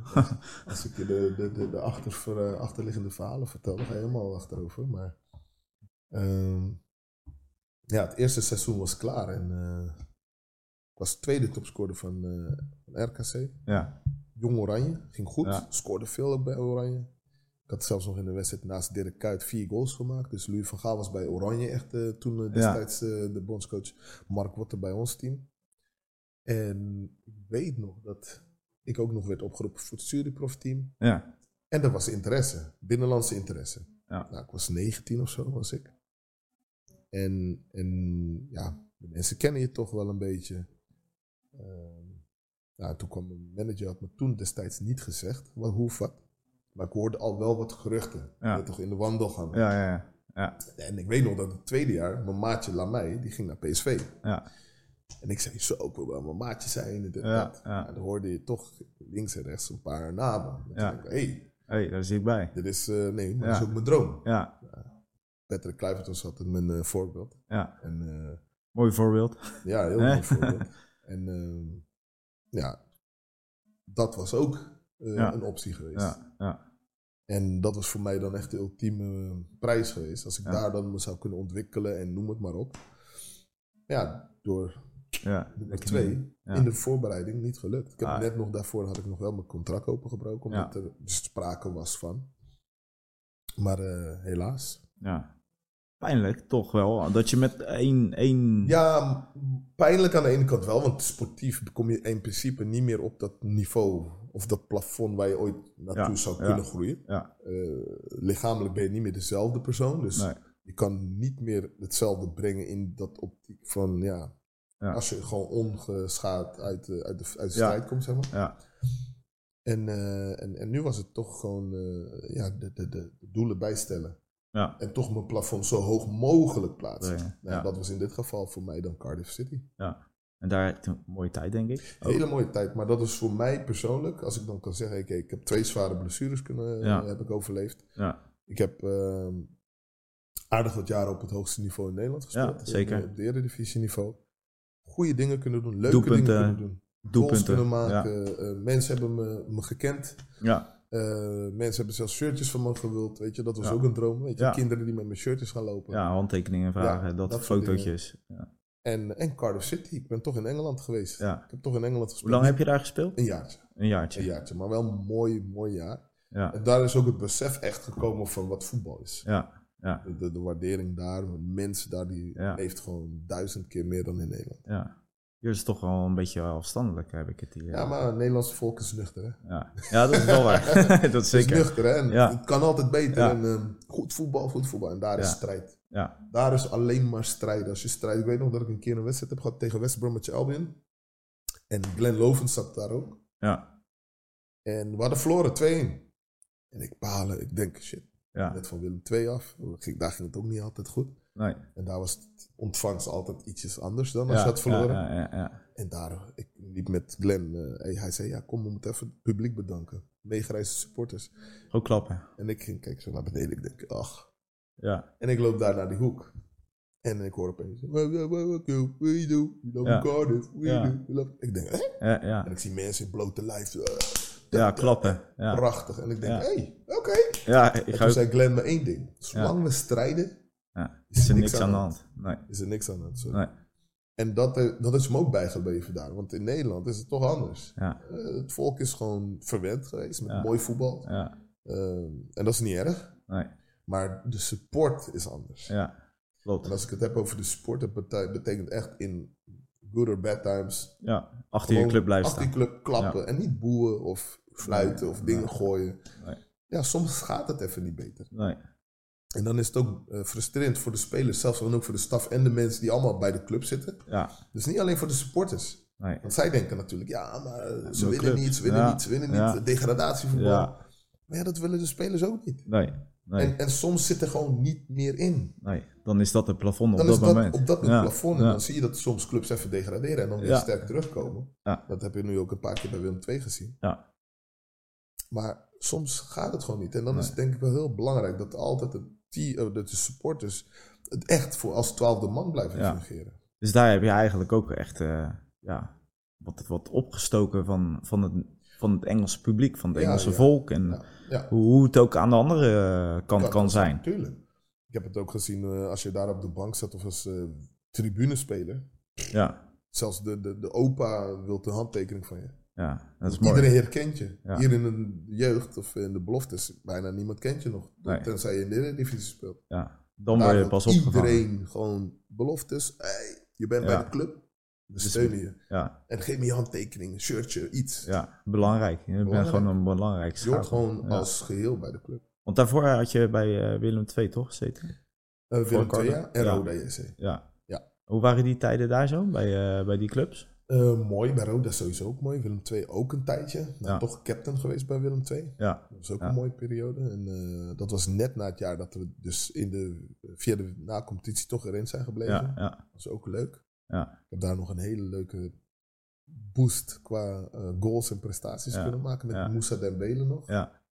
S1: als ik je de, de, de, de achter, eh, achterliggende verhalen vertel, dan ga je helemaal achterover. Maar ehm, ja, het eerste seizoen was klaar. En eh, ik was tweede topscorer van, eh, RKC.
S2: ja.
S1: Jong Oranje, ging goed.
S2: Ja.
S1: Scoorde veel ook bij Oranje. Ik had zelfs nog in de wedstrijd naast Dirk Kuyt vier goals gemaakt. Dus Louis van Gaal was bij Oranje echt eh, toen eh, destijds eh, de bondscoach. Mark Wotter bij ons team. En ik weet nog dat ik ook nog werd opgeroepen voor het Suriprof team.
S2: ja.
S1: En er was interesse, binnenlandse interesse.
S2: Ja.
S1: Nou, ik was 19 of zo, was ik. En, en ja, de mensen kennen je toch wel een beetje. Nou, toen kwam mijn manager, had me toen destijds niet gezegd wat, hoe wat. Maar ik hoorde al wel wat geruchten.
S2: Ja.
S1: Toch in de wandelgang.
S2: Ja, ja, ja. ja.
S1: En ik weet nog dat het tweede jaar, mijn maatje Lamey, die ging naar PSV.
S2: ja.
S1: En ik zei, zo, ik wil wel mijn maatje zijn. En
S2: Ja,
S1: dan hoorde je toch links en rechts een paar namen. Dan
S2: Ja.
S1: denk ik, hey,
S2: hey, daar zit ik bij.
S1: dit is, eh, nee, maar dat is ook mijn droom.
S2: Ja,
S1: Patrick Kluivert was altijd mijn eh, voorbeeld.
S2: ja.
S1: En eh,
S2: Mooi voorbeeld.
S1: ja, heel mooi voorbeeld. En ehm, ja, dat was ook eh,
S2: Ja.
S1: een optie geweest.
S2: Ja, ja.
S1: En dat was voor mij dan echt de ultieme prijs geweest. Als ik daar dan me zou kunnen ontwikkelen en noem het maar op. Ja, door
S2: ja.
S1: nummer twee.
S2: Ja.
S1: in de voorbereiding niet gelukt. Ik heb
S2: Ah.
S1: net nog daarvoor had ik nog wel mijn contract opengebroken, omdat er sprake was van. Maar helaas.
S2: Ja. Pijnlijk, toch wel. Dat je met één... één...
S1: Ja, pijnlijk aan de ene kant wel, want sportief kom je in principe niet meer op dat niveau of dat plafond waar je ooit naartoe
S2: Ja,
S1: zou
S2: ja.
S1: kunnen groeien.
S2: Ja.
S1: Eh, lichamelijk ben je niet meer dezelfde persoon, dus
S2: Nee.
S1: je kan niet meer hetzelfde brengen in dat optiek van ja, als je gewoon ongeschaad uit de, uit de, uit de strijd komt, zeg maar.
S2: Ja.
S1: En, eh, en, en nu was het toch gewoon eh, ja, de, de, de doelen bijstellen.
S2: Ja.
S1: En toch mijn plafond zo hoog mogelijk plaatsen. Nou,
S2: ja.
S1: Dat was in dit geval voor mij dan Cardiff City.
S2: En daar een mooie tijd, denk ik. Ook.
S1: Hele mooie tijd, maar dat is voor mij persoonlijk, als ik dan kan zeggen, ik heb twee zware blessures kunnen,
S2: Ja.
S1: heb ik overleefd.
S2: Ja.
S1: Ik heb ehm, aardig wat jaren op het hoogste niveau in Nederland gespeeld.
S2: Ja, zeker.
S1: Op de Eredivisie niveau. Goede dingen kunnen doen, leuke
S2: Doelpunten,
S1: dingen kunnen doen.
S2: Doelpunten.
S1: kunnen
S2: Ja.
S1: maken. eh, mensen hebben me, me gekend.
S2: Ja.
S1: Eh, mensen hebben zelfs shirtjes van me gewild. Weet je, dat was
S2: Ja.
S1: ook een droom. Weet je,
S2: Ja.
S1: kinderen die met mijn shirtjes gaan lopen.
S2: ja, handtekeningen vragen, dat,
S1: dat
S2: fotootjes. Ja.
S1: En, en Cardiff City. Ik ben toch in Engeland geweest.
S2: Ja.
S1: Ik heb toch in Engeland
S2: Hoe
S1: gespeeld.
S2: lang heb je daar gespeeld?
S1: Een jaartje.
S2: Een jaartje.
S1: Een jaartje. Maar wel een mooi, mooi jaar.
S2: Ja,
S1: En daar is ook het besef echt gekomen van wat voetbal is.
S2: ja, ja,
S1: De, de, de waardering daar, de mensen daar, die
S2: Ja.
S1: heeft gewoon duizend keer meer dan in Nederland.
S2: ja. Hier is het toch wel een beetje afstandelijk, heb ik het hier.
S1: Ja, maar het Nederlandse volk is nuchter, hè?
S2: ja. ja, dat is wel waar. dat is
S1: Het is
S2: zeker.
S1: nuchter, hè? En
S2: Ja.
S1: Het kan altijd beter.
S2: Ja.
S1: En, ehm, goed voetbal, goed voetbal. En daar is strijd.
S2: Ja,
S1: Daar is alleen maar strijd. Als je strijd... Ik weet nog dat ik een keer een wedstrijd heb gehad tegen West Bromwich Albion. En Glenn Lovens zat daar ook.
S2: ja,
S1: En we hadden verloren, 2-1. En ik balen. Ik denk, shit,
S2: ja.
S1: net van Willem 2 af. Daar ging het ook niet altijd goed.
S2: Nee.
S1: En daar was het ontvangst altijd ietsjes anders dan als je had verloren.
S2: Ja, ja, ja,
S1: En daar, ik liep met Glenn. eh, hij- zei, ja, kom, we moeten even het publiek bedanken. Meegereisde supporters.
S2: Ook klappen.
S1: En ik ging kijken zo naar beneden. Ik denk, ach.
S2: Ja,
S1: En ik loop daar naar die hoek. En ik hoor opeens, "What what- what- what do we do? We love
S2: Ja.
S1: Cardiff, we
S2: Ja.
S1: do. we love-" Ik denk, hè?
S2: ja, ja.
S1: En ik zie mensen in blote lijf. eh,
S2: Ja, klappen. Ja,
S1: Prachtig. En ik denk, hé, hey, oké.
S2: ja ik
S1: En
S2: ga
S1: toen
S2: ook...
S1: zei Glenn me één ding. Zolang we strijden,
S2: Ja, is er niks aan de hand. Nee,
S1: is er niks aan de hand. Sorry.
S2: nee.
S1: En dat, eh, dat is me ook bijgebleven daar. Want in Nederland is het toch anders.
S2: Ja,
S1: Eh, het volk is gewoon verwend geweest met
S2: Ja.
S1: mooi voetbal.
S2: ja,
S1: Eh, en dat is niet erg.
S2: nee.
S1: Maar de support is anders.
S2: Ja, klopt.
S1: En als ik het heb over de support, dat bete- betekent echt in good or bad times.
S2: Ja, achter je club blijven
S1: achter je
S2: staan.
S1: club klappen. En niet boeien of fluiten of dingen gooien.
S2: Nee.
S1: Ja, soms gaat het even niet beter.
S2: Nee,
S1: En dan is het ook eh, frustrerend voor de spelers, zelfs en ook voor de staf en de mensen die allemaal bij de club zitten.
S2: ja,
S1: Dus niet alleen voor de supporters.
S2: nee.
S1: Want zij denken natuurlijk, ja, maar ze
S2: De
S1: winnen
S2: club.
S1: niet, ze winnen
S2: Ja.
S1: niet, ze winnen
S2: Ja.
S1: niet. Degradatievoetbal.
S2: Ja.
S1: Maar ja, dat willen de spelers ook niet.
S2: Nee, nee,
S1: En, en soms zit er gewoon niet meer in.
S2: nee. Dan is dat het plafond op
S1: Dan
S2: dat
S1: is dat
S2: moment.
S1: op dat
S2: Ja,
S1: plafond. En dan zie je dat soms clubs even degraderen en dan weer sterk terugkomen.
S2: Ja.
S1: Dat heb je nu ook een paar keer bij Willem II gezien.
S2: Ja.
S1: Maar soms gaat het gewoon niet. En dan is het denk ik wel heel belangrijk dat altijd de, eh, dat de supporters het echt voor als twaalfde man blijven
S2: Ja.
S1: fungeren.
S2: Dus daar heb je eigenlijk ook echt eh, ja, wat, wat opgestoken van, van, het, van het Engelse publiek, van het Engelse
S1: ja.
S2: volk. En hoe, het ook aan de andere eh, kant kan zijn.
S1: Tuurlijk. Ik heb het ook gezien als je daar op de bank zat of als eh tribunespeler.
S2: Ja,
S1: Zelfs de, de, de opa wil de handtekening van je.
S2: Ja dat is mooi.
S1: Iedereen herkent je.
S2: Ja.
S1: Hier in de jeugd of in de beloftes, bijna niemand kent je nog.
S2: Nee.
S1: Tenzij je in de Eredivisie speelt.
S2: Ja, dan word je pas opgevangen.
S1: Iedereen gewoon beloftes. Hey, je bent
S2: Ja.
S1: bij de club. We
S2: Dus-
S1: steunen je.
S2: Ja,
S1: En geef me je handtekening, een shirtje, iets.
S2: ja, belangrijk. Je bent
S1: Belangrijk.
S2: gewoon een belangrijk
S1: Je hoort
S2: schakel.
S1: gewoon
S2: Ja.
S1: als geheel bij de club.
S2: Want daarvoor had je bij eh, Willem II toch gezeten?
S1: Uh, Willem II ja, en. Roda JC.
S2: Ja.
S1: Ja.
S2: Hoe waren die tijden daar zo, bij, eh, bij die clubs?
S1: Eh, mooi, bij Roda sowieso ook mooi. Willem II ook een tijdje. Nou,
S2: Ja.
S1: Toch captain geweest bij Willem II.
S2: Ja,
S1: Dat was ook
S2: Ja.
S1: een mooie periode. En eh, dat was net na het jaar dat we dus in de, via de na-competitie toch erin zijn gebleven.
S2: ja,
S1: Dat was ook leuk.
S2: ja.
S1: Ik heb daar nog een hele leuke boost qua eh, goals en prestaties kunnen maken. Met. Moussa Dembele nog.
S2: ja.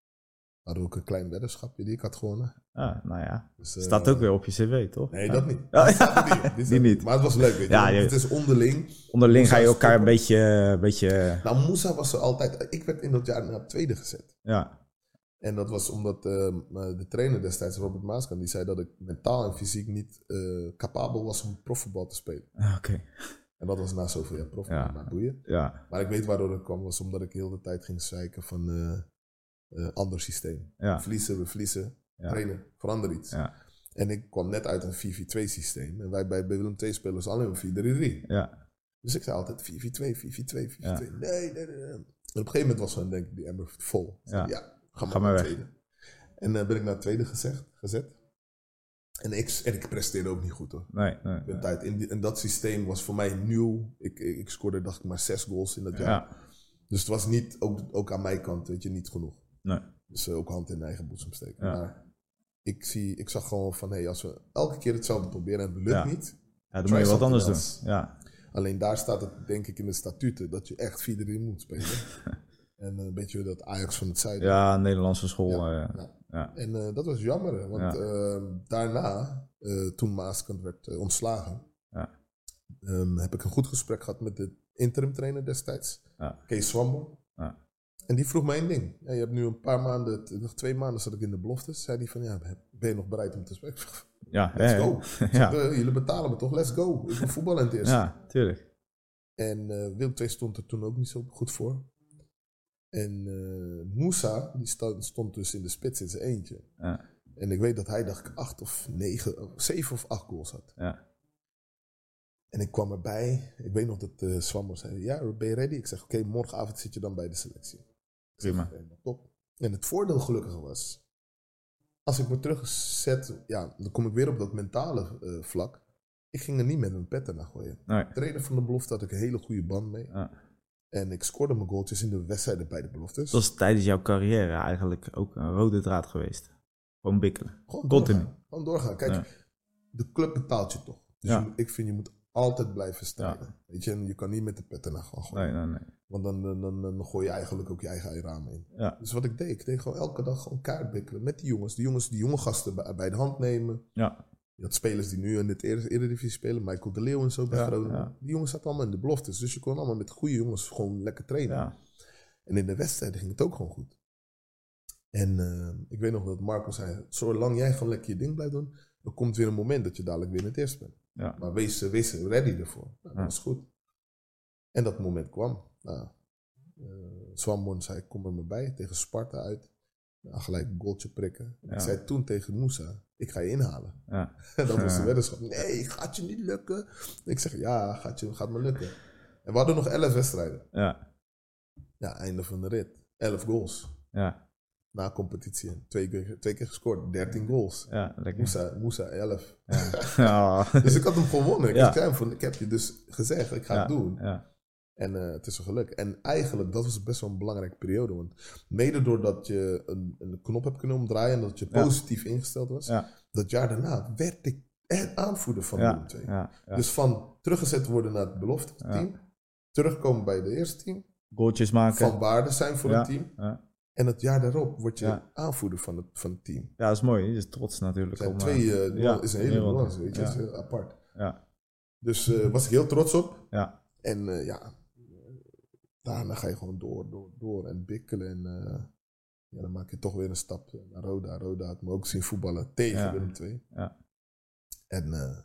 S1: Hadden we ook een klein weddenschapje die ik had gewonnen.
S2: Ah, nou ja,
S1: Dus, eh,
S2: staat ook weer op je cv, toch?
S1: Nee, dat niet.
S2: Ja,
S1: Die niet op. Die
S2: die
S1: staat-
S2: niet.
S1: Maar het was leuk, weet je.
S2: Ja, je-
S1: Het is onderling.
S2: Onderling ga je
S1: Moussa is
S2: elkaar een
S1: topper.
S2: beetje, beetje
S1: Nou, Moussa was er altijd... Ik werd in dat jaar naar tweede gezet.
S2: ja,
S1: En dat was omdat eh, de trainer destijds, Robert Maaskan, die zei dat ik mentaal en fysiek niet eh, capabel was om profvoetbal te spelen.
S2: Ah, oké.
S1: En dat was na zoveel jaar profvoetbal,
S2: Ja.
S1: maar boeien.
S2: Ja,
S1: Maar ik weet waardoor dat kwam, was omdat ik heel de tijd ging zeiken van eh, ander systeem.
S2: ja,
S1: Verliezen, we verliezen,
S2: Ja.
S1: trainen, verander iets.
S2: ja,
S1: En ik kwam net uit een 4-4-2 systeem. En wij bij, bij Willem II spelen ze alleen maar 4-3-3.
S2: ja,
S1: Dus ik zei altijd 4-4-2, 4-4-2, 4-4-2.
S2: Ja.
S1: Nee, nee, nee, nee. En op een gegeven moment was gewoon denk ik die emmer vol.
S2: Ja.
S1: ja, ga maar,
S2: Ga maar
S1: naar
S2: weg.
S1: tweede. En eh ben ik naar tweede gezegd, gezet. En ik, en ik presteerde ook niet goed hoor.
S2: nee, nee.
S1: Tijd. In, die, in dat systeem was voor mij nieuw. Ik, ik, ik scoorde dacht ik maar zes goals in dat jaar.
S2: Ja,
S1: Dus het was niet, ook, ook aan mijn kant, weet je, niet genoeg.
S2: Nee,
S1: Dus eh, ook hand in eigen boezem steken.
S2: Ja.
S1: Maar ik, zie, ik zag gewoon van, hé, hey, als we elke keer hetzelfde proberen en het lukt
S2: Ja.
S1: niet.
S2: ja, dan moet je wat anders
S1: else.
S2: doen. Ja,
S1: Alleen daar staat het denk ik in de statuten dat je echt 4-3 moet spelen. en eh, een beetje dat Ajax van het zuiden.
S2: ja Nederlandse school.
S1: Ja,
S2: eh,
S1: ja. En dat was jammer, want ehm, daarna, toen Maaskant werd ontslagen,
S2: Ja.
S1: ehm, heb ik een goed gesprek gehad met de interim trainer destijds,
S2: Ja.
S1: Kees Swamborn. En die vroeg me één ding. Ja, je hebt nu een paar maanden, nog twee maanden zat ik in de beloftes. Zei hij van, ja, ben je nog bereid om te spelen?
S2: Ja,
S1: Let's go.
S2: ja.
S1: Eh, jullie betalen me toch, let's go. Ik wil voetballen in het eerste.
S2: ja, tuurlijk.
S1: En eh Willem II stond er toen ook niet zo goed voor. En eh Moussa, die stond dus in de spits in zijn eentje.
S2: Ja,
S1: En ik weet dat hij, dacht ik, acht of negen, of zeven of acht goals had.
S2: ja,
S1: En ik kwam erbij. Ik weet nog dat uh, Swammer zei, ja, ben je ready? Ik zeg, oké, morgenavond zit je dan bij de selectie. Ik zeg,
S2: Prima.
S1: "Oké, nou, top. En het voordeel gelukkig was, als ik me terugzet, ja, dan kom ik weer op dat mentale eh, vlak. Ik ging er niet met mijn petten naar gooien.
S2: nee.
S1: trainer van de belofte had ik een hele goede band mee.
S2: Ja.
S1: En ik scoorde mijn goaltjes in de wedstrijden bij de beloftes.
S2: Dat was tijdens jouw carrière eigenlijk ook een rode draad geweest. Gewoon bikkelen.
S1: Gewoon
S2: continu.
S1: doorgaan. Gewoon doorgaan. Kijk,
S2: Ja.
S1: de club betaalt je toch. Dus
S2: Ja.
S1: je moet- ik vind je moet altijd blijven strijden. Weet je, en je kan niet met de petten naar gaan gooien.
S2: Nee, nee, nee.
S1: Want dan, dan, dan, dan gooi je eigenlijk ook je eigen raam in.
S2: Ja,
S1: Dus wat ik deed, ik deed gewoon elke dag gewoon kaart bikkelen met die jongens. Die jongens, die jonge gasten bij, bij de hand nemen.
S2: ja,
S1: Je had spelers die nu in het Ere- Eredivisie spelen. Michael de Leeuw en zo bij
S2: Ja,
S1: Groningen.
S2: ja.
S1: Die jongens zaten allemaal in de beloftes. Dus je kon allemaal met goede jongens gewoon lekker trainen.
S2: ja.
S1: En in de wedstrijden ging het ook gewoon goed. En eh, ik weet nog dat Marco zei: Zolang jij gewoon lekker je ding blijft doen, dan komt weer een moment dat je dadelijk weer in het eerst bent.
S2: Ja.
S1: Maar wees, wees ready ervoor. Nou, dat is goed. En dat moment kwam. Nou, Swamborn zei: Kom er maar bij tegen Sparta uit. Nou, gelijk een goaltje prikken.
S2: Ja.
S1: Ik zei toen tegen Moussa: Ik ga je inhalen.
S2: ja.
S1: dat was de weddenschap. Nee, gaat je niet lukken. Ik zeg: Ja, gaat, je, gaat me lukken. En we hadden nog 11 wedstrijden.
S2: ja.
S1: Ja, einde van de rit. 11 goals
S2: ja.
S1: na competitie. Twee keer, twee keer gescoord, 13 goals.
S2: ja. lekker.
S1: Moussa, Moussa 11.
S2: Ja.
S1: Dus ik had hem gewonnen. Ik,
S2: Ja.
S1: zei hem van, ik heb je dus gezegd, ik ga het doen.
S2: Ja.
S1: En eh, het is een geluk. En eigenlijk, dat was best wel een belangrijke periode. Want mede doordat je een, een knop hebt kunnen omdraaien en dat je
S2: Ja.
S1: positief ingesteld was,
S2: Ja.
S1: dat jaar daarna werd ik echt aanvoerder van
S2: Ja. Ja.
S1: Dus van teruggezet worden naar het belofte team, terugkomen bij de eerste team,
S2: Goaltjes maken.
S1: van waarde zijn voor het team. En het jaar daarop word je aanvoerder van het, van het team.
S2: ja, dat is mooi. Je is trots natuurlijk.
S1: Zijn
S2: om,
S1: twee,
S2: eh,
S1: eh, is een hele nuance, weet je, dat is heel apart.
S2: Ja.
S1: Dus eh was ik heel trots op.
S2: Ja.
S1: En ja, daarna ga je gewoon door, door, door en bikkelen. En eh, ja, dan maak je toch weer een stap naar Roda. Roda had me ook zien voetballen tegen
S2: Ja.
S1: Willem II.
S2: Ja.
S1: En eh,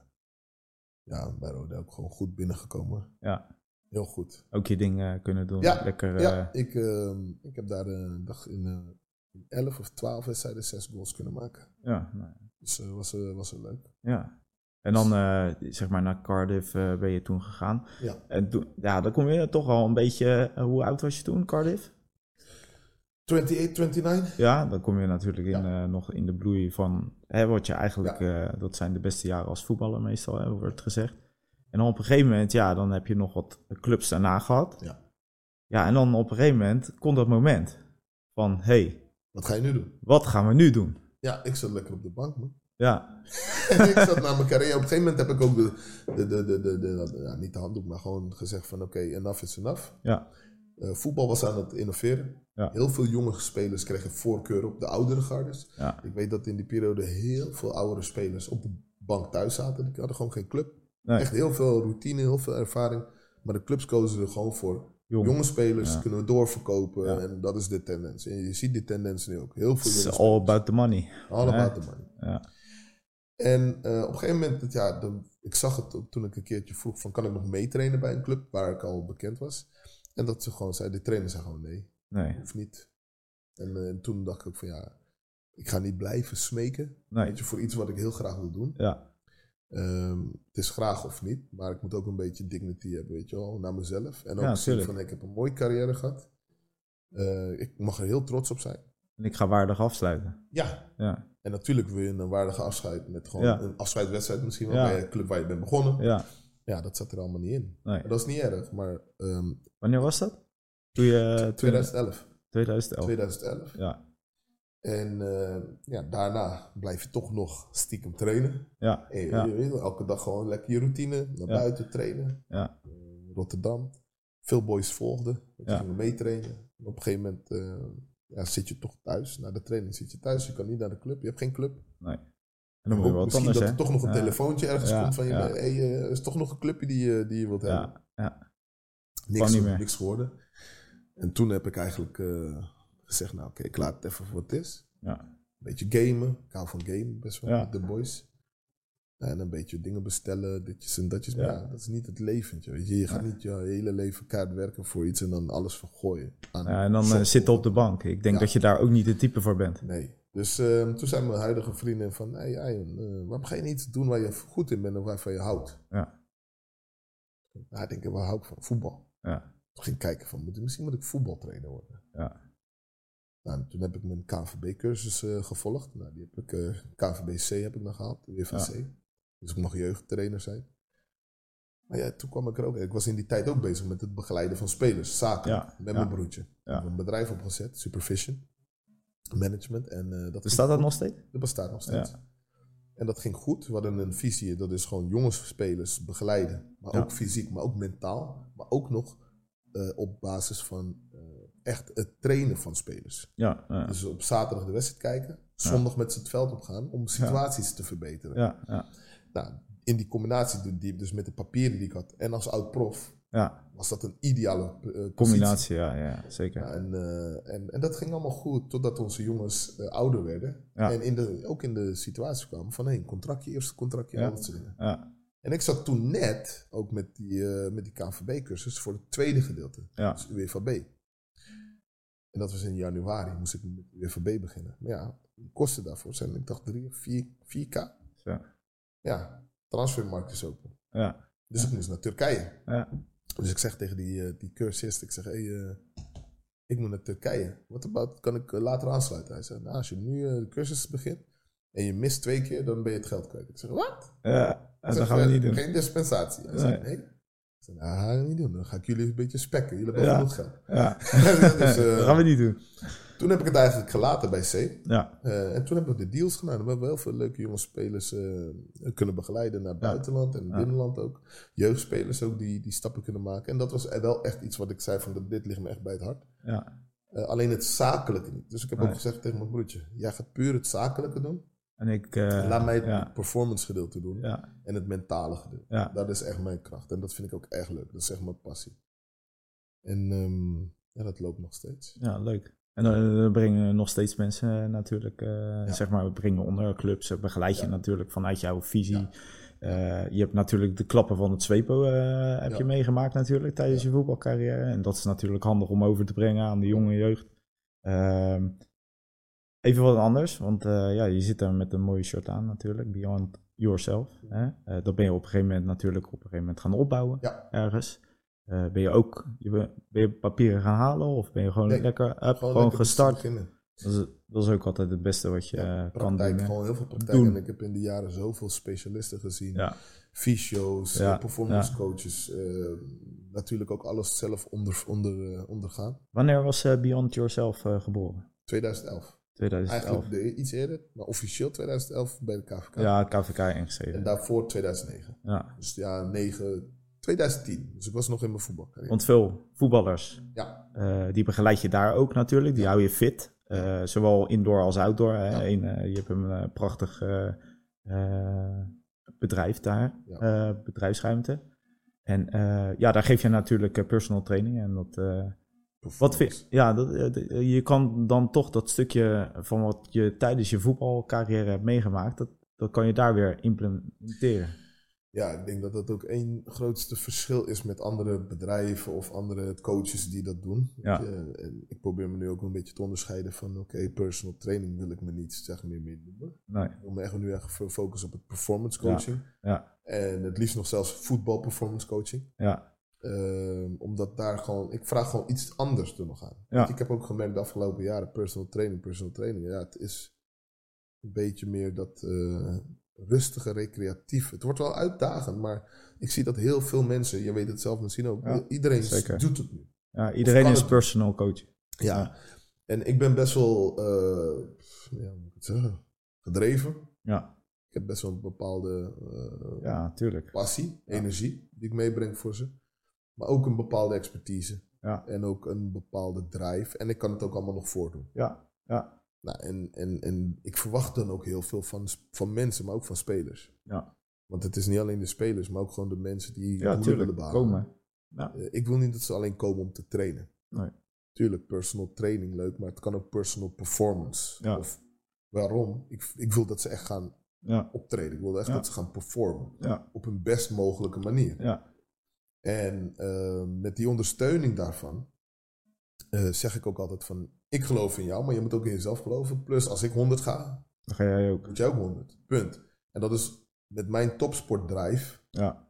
S1: ja, bij Roda ook gewoon goed binnengekomen.
S2: Ja.
S1: Heel goed.
S2: Ook je ding eh, kunnen doen.
S1: Ja,
S2: Lekker.
S1: Ja, ik, eh, ik heb daar een dag in in 11 of 12 wedstrijden zes goals kunnen maken.
S2: ja, nou,
S1: Dus was, was leuk.
S2: ja. En dan, eh, zeg maar, naar Cardiff eh, ben je toen gegaan.
S1: Ja.
S2: En toen, ja, dan kom je toch al een beetje... eh, hoe oud was je toen, Cardiff?
S1: 28, 29?
S2: Ja, dan kom je natuurlijk in,
S1: Ja.
S2: nog in de bloei van... Hè, wat je eigenlijk... dat zijn de beste jaren als voetballer meestal, hè, wordt gezegd. En dan op een gegeven moment, ja, dan heb je nog wat clubs daarna gehad.
S1: Ja.
S2: Ja, en dan op een gegeven moment komt dat moment van... hey,
S1: Wat ga je nu doen?
S2: wat gaan we nu doen?
S1: Ja, ik zat lekker op de bank, man.
S2: Ja,
S1: En ik zat na mijn carrière. Op een gegeven moment heb ik ook de, de, de, de, de, de- ja, niet de handdoek, maar gewoon gezegd van oké, enough is enough.
S2: ja,
S1: Eh, voetbal was aan het innoveren.
S2: Ja.
S1: Heel veel jonge spelers kregen voorkeur op de oudere gardes.
S2: ja,
S1: Ik weet dat in die periode heel veel oudere spelers op de bank thuis zaten. Die hadden gewoon geen club.
S2: nee,
S1: Echt heel veel routine, heel veel ervaring. Maar de clubs kozen er gewoon voor.
S2: jong.
S1: Jonge spelers
S2: Ja.
S1: kunnen we doorverkopen.
S2: Ja.
S1: En dat is de tendens. En je ziet die tendens nu ook. Heel veel
S2: It's all about the money.
S1: All about the money.
S2: Ja,
S1: En eh, op een gegeven moment, ja, dan, ik zag het toen ik een keertje vroeg van kan ik nog meetrainen bij een club waar ik al bekend was. En dat ze gewoon zei, de trainer zei gewoon nee,
S2: nee,
S1: hoeft niet. En, eh, en toen dacht ik ook van ja, ik ga niet blijven smeken.
S2: nee,
S1: Weet je, voor iets wat ik heel graag wil doen.
S2: ja,
S1: Ehm, het is graag of niet, maar ik moet ook een beetje dignity hebben, weet je wel, naar mezelf. En ook
S2: Ja,
S1: zien van ik heb een mooie carrière gehad. Eh, ik mag er heel trots op zijn.
S2: en ik ga waardig afsluiten.
S1: Ja,
S2: Ja,
S1: en natuurlijk wil je een waardige afscheid met gewoon
S2: Ja.
S1: een afscheidswedstrijd misschien wel bij een club waar je bent begonnen.
S2: ja,
S1: Ja, dat zat er allemaal niet in.
S2: nee.
S1: Dat is niet erg, maar ehm,
S2: Wanneer was dat? Toen je... Toen,
S1: 2011.
S2: 2011.
S1: 2011.
S2: Ja,
S1: En eh, ja, daarna blijf je toch nog stiekem trainen.
S2: ja,
S1: En elke dag gewoon lekker je routine, naar
S2: Ja.
S1: buiten trainen.
S2: ja,
S1: Eh, Rotterdam. Veel boys volgden. We
S2: Ja.
S1: gingen meetrainen. En Op een gegeven moment eh, ja, zit je toch thuis. Na de training zit je thuis. Je kan niet naar de club. Je hebt geen club.
S2: nee. En dan moet je
S1: Ook
S2: wat
S1: misschien
S2: anders,
S1: dat er toch nog een
S2: Ja.
S1: telefoontje ergens
S2: Ja,
S1: komt van je.
S2: ja.
S1: Hey, eh, er is toch nog een clubje die, je- die je wilt hebben.
S2: Ja, ja,
S1: niks,
S2: niet meer.
S1: niks geworden. En toen heb ik eigenlijk eh, gezegd, nou oké, ik laat het even voor wat het is.
S2: ja,
S1: Een beetje gamen. Ik hou van gamen best wel
S2: Ja.
S1: met de boys. En een beetje dingen bestellen, ditjes en datjes. Maar
S2: Ja.
S1: ja, dat is niet het leventje. Weet je. je gaat
S2: Nee.
S1: niet je hele leven kaart werken voor iets en dan alles vergooien. aan
S2: Ja, en dan eh,
S1: shop.
S2: zitten op de bank. Ik denk
S1: Ja.
S2: dat je daar ook niet het type voor bent.
S1: Nee. Dus ehm, toen zei mijn huidige vrienden van, hey, Arjen, eh, waarom ga je niet doen waar je goed in bent en waarvan je houdt?
S2: Ja.
S1: Ja, ik denk, waar hou ik van? Voetbal.
S2: Ja.
S1: Toen ging ik kijken van, moet- misschien moet ik voetbaltrainer worden.
S2: Ja.
S1: Nou, toen heb ik mijn KVB-cursus eh, gevolgd. Nou, die heb ik, eh KVB-C heb ik nog gehaald, de WVC. Dus ik mag jeugdtrainer zijn. Maar ja, toen kwam ik er ook. Ik was in die tijd ook bezig met het begeleiden van spelers, zaken,
S2: Ja,
S1: met
S2: ja.
S1: mijn broertje. Ik heb een bedrijf opgezet, Supervision, management. En, eh, dat
S2: Bestaat dat
S1: goed.
S2: nog steeds?
S1: Dat bestaat nog steeds.
S2: Ja.
S1: En dat ging goed. We hadden een visie, dat is gewoon jongensspelers begeleiden. Maar ook fysiek, maar ook mentaal. Maar ook nog eh, op basis van eh, echt het trainen van spelers.
S2: Ja, ja,
S1: Dus op zaterdag de wedstrijd kijken. Zondag met z'n het veld opgaan om situaties te verbeteren.
S2: ja, ja,
S1: Nou, in die combinatie die- dus met de papieren die ik had en als oud prof,
S2: ja.
S1: was dat een ideale eh.
S2: Combinatie, ja, ja, zeker.
S1: Ja, en, eh, en, en dat ging allemaal goed totdat onze jongens eh, ouder werden.
S2: Ja.
S1: En in de, ook in de situatie kwamen van hey, een contractje, eerste contractje,
S2: Ja.
S1: dat.
S2: Ja,
S1: En ik zat toen net ook met die, met die KNVB-cursus voor het tweede gedeelte,
S2: ja,
S1: dus UWVB. En dat was in januari, moest ik met UWVB beginnen. Maar ja, de kosten daarvoor zijn, ik dacht, 3 of 4, 4k.
S2: zo.
S1: Ja, transfermarkt is open.
S2: ja,
S1: Dus ik moest naar Turkije.
S2: ja,
S1: Dus ik zeg tegen die, eh, die cursist, ik zeg, hey, eh, ik moet naar Turkije. Wat about, kan ik eh, later aansluiten? Hij zei, nou, als je nu de cursus begint en je mist twee keer, dan ben je het geld kwijt. Ik zeg, wat?
S2: ja.
S1: Hij
S2: dat
S1: zegt,
S2: gaan we niet doen.
S1: Geen dispensatie. Hij zei,
S2: Nee.
S1: Zei, nou, dat ga ik niet doen. Dan ga ik jullie een beetje spekken. Jullie hebben genoeg geld.
S2: Ja,
S1: Dus, eh,
S2: dat gaan we niet doen.
S1: Toen heb ik het eigenlijk gelaten bij C.
S2: Ja,
S1: Eh, en toen hebben we de deals gedaan. We hebben heel veel leuke jonge spelers eh, kunnen begeleiden naar het buitenland en
S2: Ja.
S1: binnenland ook. Jeugdspelers ook die, die stappen kunnen maken. En dat was wel echt iets wat ik zei van dit ligt me echt bij het hart.
S2: ja.
S1: Eh, alleen het zakelijke niet. Dus ik heb
S2: Nee.
S1: ook gezegd tegen mijn broertje, jij gaat puur het zakelijke doen.
S2: En ik... eh,
S1: Laat mij het
S2: ja,
S1: performance gedeelte doen
S2: ja,
S1: en het mentale gedeelte.
S2: ja,
S1: Dat is echt mijn kracht en dat vind ik ook echt leuk. Dat is echt mijn passie. En ehm, ja, dat loopt nog steeds.
S2: ja, leuk. En dan dan brengen we nog steeds mensen eh, natuurlijk, eh, zeg maar, we brengen onder clubs, eh, begeleid je natuurlijk vanuit jouw visie. Eh, je hebt natuurlijk de klappen van het Zwepo eh, heb
S1: Ja.
S2: je meegemaakt natuurlijk tijdens
S1: Ja.
S2: je voetbalcarrière. En dat is natuurlijk handig om over te brengen aan de jonge jeugd. Ehm, even wat anders, want eh, ja, je zit daar met een mooie shirt aan natuurlijk, Beyond Yourself. Hè? Eh, dat ben je op een gegeven moment natuurlijk op een gegeven moment gaan opbouwen
S1: Ja.
S2: ergens. Eh, ben je ook je ben, ben je papieren gaan halen of ben je gewoon
S1: Nee,
S2: lekker up, gewoon,
S1: lekker
S2: gestart? Dat is, dat is ook altijd het beste wat je
S1: Ja,
S2: kan doen.
S1: gewoon heel veel praktijk.
S2: Doen.
S1: En ik heb in de jaren zoveel specialisten gezien.
S2: Ja,
S1: Fysio's,
S2: Ja,
S1: performance coaches. natuurlijk ook alles zelf onder, onder, ondergaan.
S2: Wanneer was Beyond Yourself geboren?
S1: 2011.
S2: 2011.
S1: Eigenlijk de, iets eerder, maar officieel 2011 bij de KVK.
S2: Ja, KVK
S1: En
S2: ingeschreven.
S1: daarvoor 2009.
S2: Ja.
S1: Dus ja, 9, 2010. Dus ik was nog in mijn voetbalcarrière.
S2: Want veel voetballers,
S1: Ja,
S2: eh, die begeleid je daar ook natuurlijk. Die hou je fit. Eh, zowel indoor als outdoor. Hè.
S1: Ja.
S2: Eén, eh, je hebt een prachtig bedrijf daar,
S1: Ja.
S2: bedrijfsruimte. En ja, daar geef je natuurlijk personal training. En dat, wat vind ja, dat, eh, d- je kan dan toch dat stukje van wat je tijdens je voetbalcarrière hebt meegemaakt, dat, dat kan je daar weer implementeren.
S1: Ja, ik denk dat dat ook één grootste verschil is met andere bedrijven of andere coaches die dat doen.
S2: Ja.
S1: Je, En ik probeer me nu ook een beetje te onderscheiden van oké, personal training wil ik me niet zeg meer meer noemen.
S2: Nee.
S1: Ik wil me echt nu echt focussen op het performance coaching.
S2: Ja,
S1: En het liefst nog zelfs voetbal performance coaching.
S2: ja,
S1: Ehm, omdat daar gewoon, ik vraag gewoon iets anders er nog aan.
S2: Ja.
S1: Ik heb ook gemerkt de afgelopen jaren, personal training, personal training. Ja, het is een beetje meer dat eh, rustige, recreatief. Het wordt wel uitdagend, maar ik zie dat heel veel mensen, je weet het zelf misschien ook,
S2: Ja,
S1: iedereen
S2: zeker.
S1: doet het nu.
S2: ja iedereen is
S1: het-
S2: personal coach.
S1: Ja. En ik ben best wel, eh, ja, moet ik het zeggen, gedreven.
S2: Ja,
S1: Ik heb best wel een bepaalde eh,
S2: ja, tuurlijk.
S1: passie, energie die ik meebreng voor ze. Maar ook een bepaalde expertise.
S2: Ja,
S1: En ook een bepaalde drive. En ik kan het ook allemaal nog voordoen.
S2: ja, ja,
S1: Nou, en, en, en ik verwacht dan ook heel veel van, van mensen, maar ook van spelers.
S2: ja.
S1: Want het is niet alleen de spelers, maar ook gewoon de mensen die
S2: Ja, tuurlijk.
S1: willen behalen.
S2: Komen. Ja.
S1: Eh, Ik wil niet dat ze alleen komen om te trainen.
S2: Nee.
S1: Tuurlijk, personal training leuk, maar het kan ook personal performance.
S2: Ja.
S1: Of waarom? Ik, ik wil dat ze echt gaan
S2: Ja,
S1: optreden. Ik wilde echt
S2: Ja.
S1: dat ze gaan performen.
S2: ja,
S1: Op hun best mogelijke manier. En eh, met die ondersteuning daarvan eh, zeg ik ook altijd van... Ik geloof in jou, maar je moet ook in jezelf geloven. Plus als ik 100 ga,
S2: Dan ga jij ook.
S1: moet jij ook 100. Punt. En dat is met mijn topsportdrive...
S2: Ja,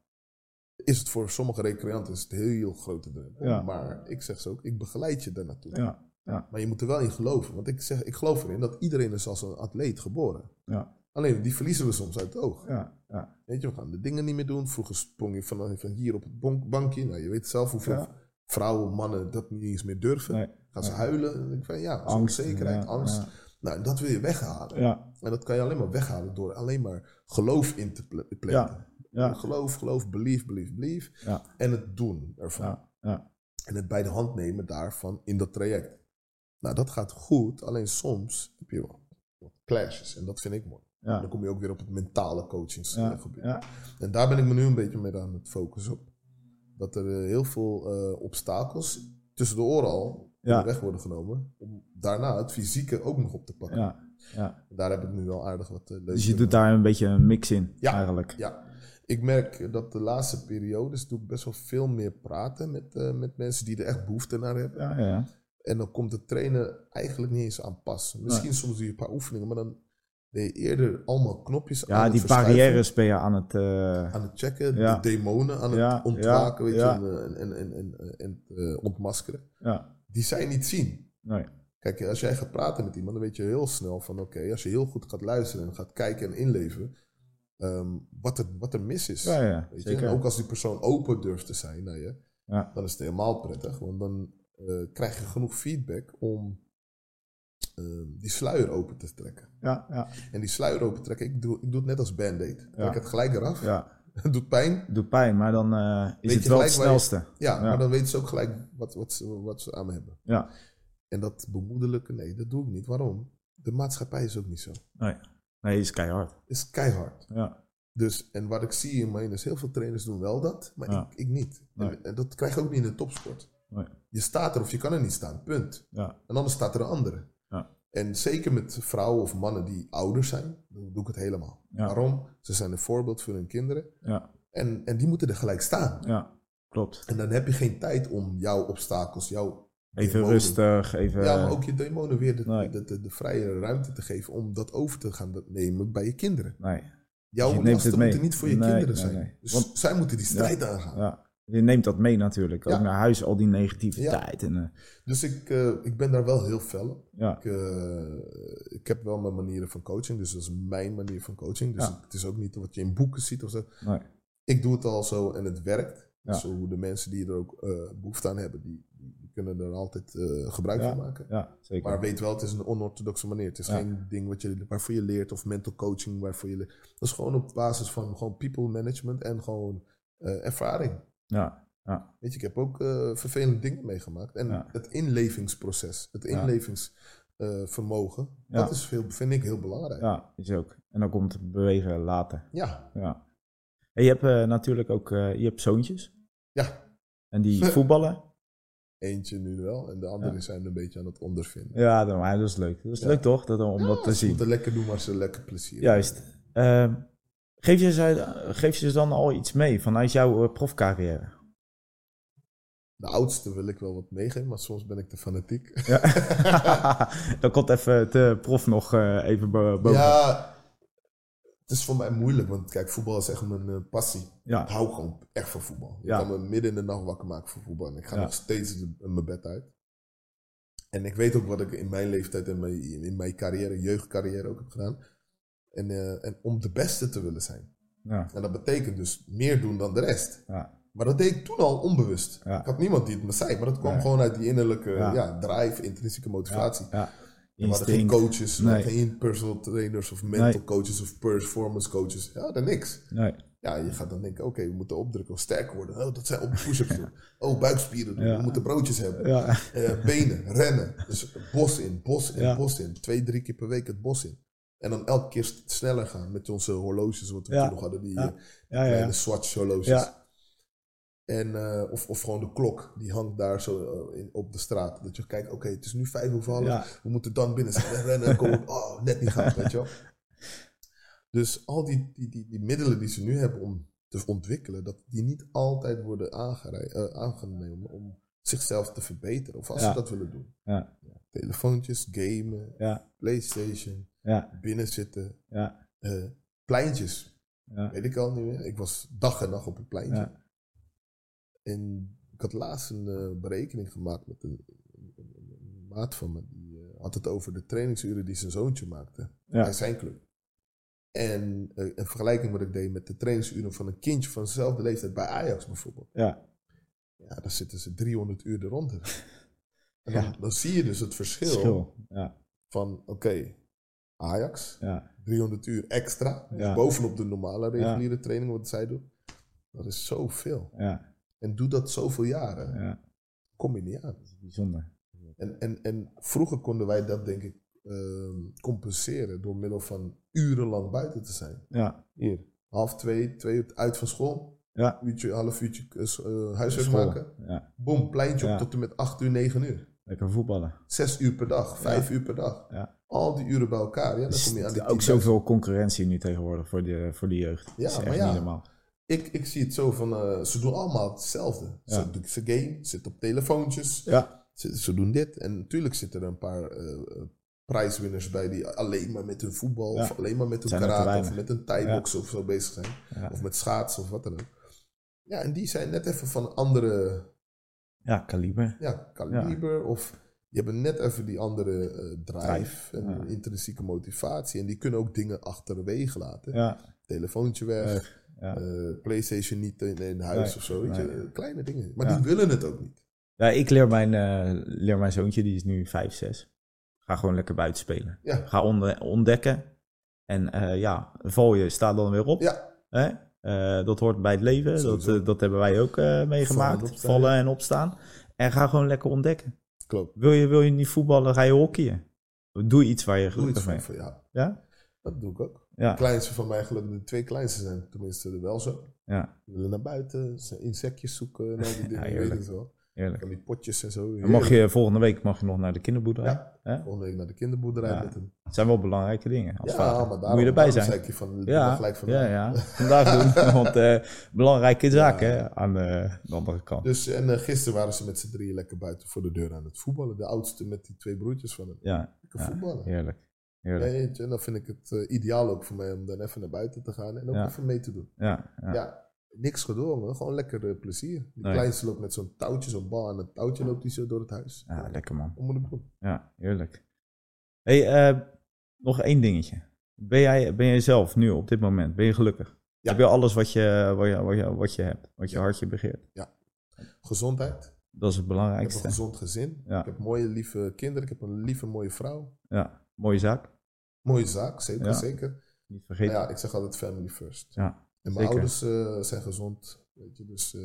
S1: is het voor sommige recreanten is het een heel grote drempel.
S2: Ja.
S1: Maar ik zeg ze ook, ik begeleid je daar naartoe.
S2: ja, ja,
S1: Maar je moet er wel in geloven. Want ik, zeg, ik geloof erin dat iedereen is als een atleet geboren.
S2: ja,
S1: Alleen, die verliezen we soms uit het oog.
S2: ja, ja.
S1: Weet je, we gaan de dingen niet meer doen. Vroeger sprong je van, van hier op het bankje. Nou, je weet zelf hoeveel
S2: Ja.
S1: vrouwen, mannen dat niet eens meer durven.
S2: Nee.
S1: Gaan ze huilen. En ik van, ja,
S2: Angst.
S1: onzekerheid, angst. Nou, dat wil je weghalen. En dat kan je alleen maar weghalen door alleen maar geloof in te
S2: ja,
S1: Geloof, geloof, believe, believe, believe.
S2: ja,
S1: En het doen ervan.
S2: ja, ja,
S1: En het bij de hand nemen daarvan in dat traject. Nou, dat gaat goed. Alleen soms heb je wat clashes. En dat vind ik mooi. Dan
S2: ja,
S1: kom je ook weer op het mentale coachingsgebied.
S2: ja, ja,
S1: En daar ben ik me nu een beetje mee aan het focussen op. Dat er eh, heel veel eh, obstakels tussen de oren al weg worden genomen. Om daarna het fysieke ook nog op te pakken.
S2: ja, ja.
S1: Daar heb ik nu wel aardig wat uh,
S2: Dus je doet daar een beetje een mix in, eigenlijk.
S1: Ja, ik merk dat de laatste periodes doe ik best wel veel meer praten met, eh, met mensen die er echt behoefte naar hebben.
S2: Ja, ja.
S1: En dan komt het trainen eigenlijk niet eens aan pas. Misschien soms doe je een paar oefeningen, maar dan eerder allemaal knopjes aan
S2: Ja,
S1: het
S2: die barrières ben je aan het... eh,
S1: aan het checken,
S2: Ja.
S1: de demonen aan het
S2: Ja,
S1: ontwaken weet je, en, en, en, en, en eh, ontmaskeren.
S2: ja,
S1: Die zij niet zien.
S2: nee.
S1: Kijk, als jij gaat praten met iemand, dan weet je heel snel van oké, als je heel goed gaat luisteren en gaat kijken en inleven, ehm, wat, er, wat er mis is.
S2: Ja, ja,
S1: Weet je?
S2: zeker.
S1: En ook als die persoon open durft te zijn naar je,
S2: Ja.
S1: dan is het helemaal prettig. Want dan eh, krijg je genoeg feedback om ehm, die sluier open te trekken.
S2: Ja, ja,
S1: En die sluier open trekken, ik doe, ik doe het net als band-aid. Ik trek het gelijk eraf.
S2: ja.
S1: Het doet pijn.
S2: Doet pijn, maar dan eh, is
S1: Weet
S2: het wel het
S1: je-
S2: snelste.
S1: Ja,
S2: Ja.
S1: maar dan weten ze ook gelijk wat, wat, ze, wat ze aan me hebben.
S2: Ja,
S1: En dat bemoedelijke, nee, dat doe ik niet. Waarom? De maatschappij is ook niet zo.
S2: nee. Nee, is keihard.
S1: Is keihard.
S2: Ja,
S1: Dus, en wat ik zie in mijn is heel veel trainers doen wel dat, maar
S2: Ja.
S1: ik, ik niet.
S2: Nee.
S1: En, en dat krijg je ook niet in de topsport.
S2: nee.
S1: Je staat er of je kan er niet staan, punt.
S2: Ja,
S1: En anders staat er een andere. En zeker met vrouwen of mannen die ouder zijn, dan doe ik het helemaal.
S2: Ja.
S1: Waarom? Ze zijn een voorbeeld voor hun kinderen.
S2: ja,
S1: En, en die moeten er gelijk staan.
S2: ja. Klopt.
S1: En dan heb je geen tijd om jouw obstakels, jouw
S2: Even
S1: demonen-
S2: rustig, even...
S1: Ja, maar ook je demonen weer de,
S2: Nee.
S1: de, de, de vrije ruimte te geven om dat over te gaan nemen bij je kinderen.
S2: Nee,
S1: Jouw lasten moeten niet voor je
S2: Nee,
S1: kinderen
S2: nee,
S1: zijn.
S2: nee.
S1: Dus
S2: Want-
S1: zij moeten die strijd aangaan.
S2: ja. Je neemt dat mee natuurlijk. Ook
S1: Ja.
S2: naar huis, al die negativiteit. En, eh,
S1: Dus ik, eh, ik ben daar wel heel fel op.
S2: ja,
S1: Ik, eh, ik heb wel mijn manieren van coaching, dus dat is mijn manier van coaching. Dus
S2: Ja.
S1: het is ook niet wat je in boeken ziet of zo.
S2: nee.
S1: Ik doe het al zo en het werkt.
S2: Ja.
S1: Dus hoe de mensen die er ook eh, behoefte aan hebben, die, die kunnen er altijd gebruik
S2: Ja.
S1: van maken.
S2: Ja, zeker.
S1: Maar weet wel, het is een onorthodoxe manier. Het is
S2: Ja.
S1: geen ding wat je, waarvoor je leert of mental coaching waarvoor je leert. Dat is gewoon op basis van gewoon people management en gewoon ervaring.
S2: Ja, ja,
S1: Weet je, ik heb ook eh, vervelende dingen meegemaakt. En
S2: Ja.
S1: het inlevingsproces, het inlevingsvermogen,
S2: Ja.
S1: dat is veel, vind ik heel belangrijk.
S2: ja, is ook. En dan komt het bewegen later.
S1: Ja,
S2: Ja. En je hebt eh, natuurlijk ook eh, je hebt zoontjes.
S1: Ja.
S2: En die voetballen.
S1: eentje nu wel en de andere
S2: Ja.
S1: zijn een beetje aan het ondervinden.
S2: Ja, dat, maar dat is leuk. Dat is leuk toch, dat, om dat te
S1: Ze
S2: zien.
S1: moeten lekker doen, maar ze lekker plezier.
S2: Juist. Geef, je ze, geef je ze dan al iets mee vanuit jouw eh, profcarrière?
S1: De oudste wil ik wel wat meegeven, maar soms ben ik te fanatiek.
S2: Ja. dan komt even de prof nog eh, even bo- boven.
S1: Ja, het is voor mij moeilijk, want kijk, voetbal is echt mijn eh, passie. Ik hou gewoon echt van voetbal.
S2: Ja.
S1: kan me midden in de nacht wakker maken voor voetbal. En ik ga
S2: Ja.
S1: nog steeds de- mijn bed uit. En ik weet ook wat ik in mijn leeftijd en mijn, in mijn carrière, jeugdcarrière ook heb gedaan. En, eh, en om de beste te willen zijn.
S2: ja,
S1: En dat betekent dus meer doen dan de rest.
S2: ja,
S1: Maar dat deed ik toen al onbewust.
S2: Ja.
S1: Ik had niemand die het me zei, maar dat kwam
S2: Nee.
S1: gewoon uit die innerlijke
S2: Ja.
S1: drive, intrinsieke motivatie.
S2: ja.
S1: Hadden geen coaches,
S2: Nee.
S1: geen personal trainers of mental
S2: Nee.
S1: coaches of performance coaches. Ja, dan niks.
S2: Nee.
S1: Ja, je gaat dan denken, oké, we moeten opdrukken of sterker worden. Oh, dat zijn op push-ups doen. Oh, buikspieren doen. We moeten broodjes hebben.
S2: Ja,
S1: Eh, benen, rennen. Dus bos in, bos in, bos in. Twee, drie keer per week het bos in. En dan elke keer sneller gaan met onze horloges, wat we
S2: Ja.
S1: toen nog hadden. Die
S2: Ja.
S1: eh,
S2: ja, ja.
S1: kleine. Swatch horloges.
S2: Ja.
S1: En, eh, of, of gewoon de klok, die hangt daar zo eh, in, op de straat. Dat je kijkt, oké, het is nu vijf over half.
S2: Ja.
S1: We moeten dan binnen zijn. En rennen en komen, oh, net niet gaan, weet je wel. Dus al die, die, die, die middelen die ze nu hebben om te ontwikkelen, dat die niet altijd worden aangenomen om zichzelf te verbeteren. Of als
S2: Ja.
S1: ze dat willen doen.
S2: Ja.
S1: Telefoontjes, gamen,
S2: Ja,
S1: Playstation,
S2: ja,
S1: binnenzitten,
S2: ja,
S1: eh, pleintjes.
S2: ja.
S1: Weet ik al niet meer. Ik was dag en nacht op een pleintje.
S2: Ja.
S1: En ik had laatst een eh, berekening gemaakt met een, een- een- een maat van me. Die eh, had het over de trainingsuren die zijn zoontje maakte bij zijn club. En een vergelijking wat ik deed met de trainingsuren van een kindje van dezelfde leeftijd bij Ajax bijvoorbeeld.
S2: Ja,
S1: Ja, daar zitten ze 300 uur eronder. En dan,
S2: Ja.
S1: dan zie je dus het verschil,
S2: verschil. Ja,
S1: van, oké, Ajax,
S2: ja,
S1: 300 uur extra, dus bovenop de normale reguliere training wat zij doen. Dat is zoveel.
S2: ja,
S1: En doe dat zoveel jaren,
S2: ja.
S1: kom je niet aan.
S2: Dat is bijzonder.
S1: En, en, en vroeger konden wij dat denk ik ehm, compenseren door middel van urenlang buiten te zijn.
S2: Ja,
S1: Hier, half twee, twee uur uit van school,
S2: ja.
S1: uurtje, half uurtje eh, huiswerk maken.
S2: Ja,
S1: Boom, pleintje op tot en met 8 uur, 9 uur.
S2: lekker voetballen.
S1: Zes uur per dag, vijf uur per dag.
S2: Ja.
S1: Al die uren bij elkaar, ja, dan kom je aan die
S2: ook
S1: 10.000.
S2: zoveel concurrentie nu tegenwoordig voor de, voor de jeugd.
S1: Ja,
S2: dat is
S1: maar
S2: echt
S1: ja.
S2: niet normaal.
S1: Ik, ik zie het zo van, eh, ze doen allemaal hetzelfde.
S2: Ja.
S1: Ze, doen- ze game, zitten op telefoontjes,
S2: Ja,
S1: ze, ze doen dit. En natuurlijk zitten er een paar eh, prijswinners bij die alleen maar met hun voetbal
S2: Ja.
S1: of alleen maar met hun
S2: Zijn
S1: karate of met een thai-box of zo bezig zijn. Of met schaatsen of wat dan ook. Ja, en die zijn net even van een andere
S2: ja kaliber.
S1: ja, kaliber of die hebben net even die andere eh, drive, en
S2: ja.
S1: intrinsieke motivatie. En die kunnen ook dingen achterwege laten.
S2: Ja,
S1: Telefoontje weg,
S2: ja.
S1: eh, Playstation niet in, in huis
S2: Nee,
S1: of zo. Weet je? Kleine dingen. Maar die willen het ook niet.
S2: ja ik leer mijn, eh, leer mijn zoontje, die is nu 5, 6. Ga gewoon lekker buiten spelen. Ga onde- ontdekken. En ja, val je, sta dan weer op.
S1: ja,
S2: Hè? Dat hoort bij het leven. Dat,
S1: Sowieso.
S2: dat hebben wij ook meegemaakt.
S1: Vallen en opstaan.
S2: En ga gewoon lekker ontdekken.
S1: Klopt.
S2: Wil je, wil je niet voetballen, ga je hockeyen. Doe iets waar je gelukkig mee
S1: van ja.
S2: Ja?
S1: Dat doe ik ook.
S2: Ja,
S1: De kleinste van mij, gelukkig de twee kleinste zijn tenminste wel zo.
S2: ja,
S1: willen naar buiten, insectjes zoeken en al die dingen. weet wel.
S2: Heerlijk.
S1: Van die potjes en zo.
S2: En mag je, volgende week mag je nog naar de kinderboerderij.
S1: Ja. Volgende week naar de kinderboerderij
S2: Ja.
S1: met hem.
S2: Het zijn wel belangrijke dingen. Als
S1: Ja,
S2: vader.
S1: maar daarom,
S2: Moet je erbij zijn.
S1: zei ik van,
S2: Ja,
S1: gelijk van
S2: ja, ja. Vandaag doen. Want eh, belangrijke zaken
S1: Ja.
S2: aan de, de andere kant.
S1: Dus, en eh, gisteren waren ze met z'n drieën lekker buiten voor de deur aan het voetballen. De oudste met die twee broertjes van hem.
S2: Ja,
S1: Lekker voetballen.
S2: heerlijk. Heerlijk.
S1: en dan vind ik het eh, ideaal ook voor mij om dan even naar buiten te gaan en ook even mee te doen.
S2: Ja,
S1: Ja,
S2: ja.
S1: Niks gedwongen, gewoon lekker eh, plezier. Die
S2: Nee.
S1: kleinste loopt met zo'n touwtje, zo'n bal aan het touwtje loopt hij zo door het huis.
S2: ja, lekker man.
S1: Ik doen?
S2: Ja, heerlijk. hey, eh, nog één dingetje. Ben jij, ben jij zelf nu op dit moment, ben je gelukkig?
S1: Ja.
S2: Heb je alles wat je, wat je, wat je, wat je hebt, wat je
S1: Ja.
S2: hartje begeert?
S1: Gezondheid.
S2: Dat is het
S1: Ik heb een
S2: belangrijkste.
S1: gezond gezin.
S2: Ja.
S1: Ik heb mooie, lieve kinderen. Ik heb een lieve, mooie vrouw.
S2: Ja, mooie zaak.
S1: Mooie zaak, zeker,
S2: Ja.
S1: zeker.
S2: Niet vergeten.
S1: ja, ik zeg altijd family first.
S2: Ja,
S1: En mijn
S2: zeker.
S1: ouders eh, zijn gezond. Weet je, dus eh,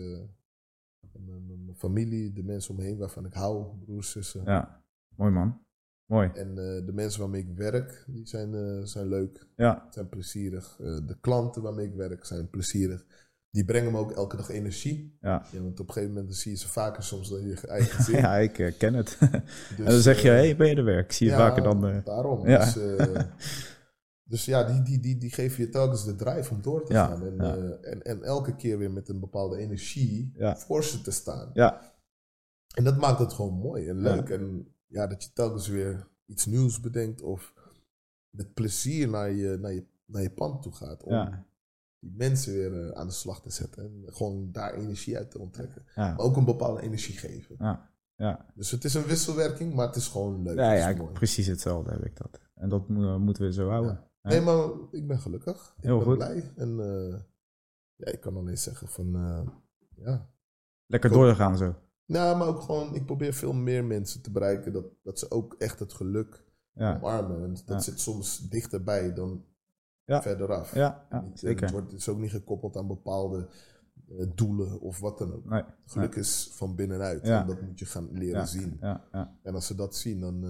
S1: mijn, mijn- familie, de mensen om me heen waarvan ik hou, broers, zussen.
S2: Ja, mooi man. Mooi.
S1: En eh, de mensen waarmee ik werk, die zijn, zijn leuk,
S2: Ja,
S1: zijn plezierig. De klanten waarmee ik werk zijn plezierig. Die brengen me ook elke dag energie.
S2: ja.
S1: Ja, want op een gegeven moment zie je ze vaker soms dan je eigen gezin.
S2: ja ik ken het.
S1: Dus,
S2: en dan zeg je, hé, hey, ben je er weer? Ik zie je
S1: ja,
S2: vaker dan...
S1: Daarom.
S2: ja.
S1: Dus, dus ja, die, die, die, die geven je telkens de drive om door te
S2: Ja,
S1: gaan. En,
S2: ja.
S1: eh, en, en elke keer weer met een bepaalde energie
S2: Ja.
S1: voor ze te staan.
S2: ja,
S1: En dat maakt het gewoon mooi en leuk. En ja, dat je telkens weer iets nieuws bedenkt of met plezier naar je, naar je, naar je pand toe gaat. Om die mensen weer eh, aan de slag te zetten. En gewoon daar energie uit te onttrekken. Maar ook een bepaalde energie geven.
S2: ja, ja.
S1: Dus het is een wisselwerking, maar het is gewoon leuk.
S2: Ja, ja, precies hetzelfde heb ik dat. En dat mo- moeten we zo houden.
S1: Nee, maar ik ben gelukkig. Ik
S2: Heel
S1: ben
S2: goed.
S1: blij. En eh, ja, ik kan alleen zeggen van, eh, ja.
S2: Lekker doorgaan zo.
S1: Nou, maar ook gewoon, ik probeer veel meer mensen te bereiken dat, dat ze ook echt het geluk
S2: Ja,
S1: omarmen. En dat
S2: Ja.
S1: zit soms dichterbij dan
S2: Ja.
S1: verderaf.
S2: ja,
S1: Niet, eh,
S2: zeker.
S1: Het, wordt, is ook niet gekoppeld aan bepaalde doelen of wat dan ook.
S2: Nee,
S1: Geluk is van binnenuit. En dat moet je gaan leren zien.
S2: ja, ja.
S1: En als ze dat zien, dan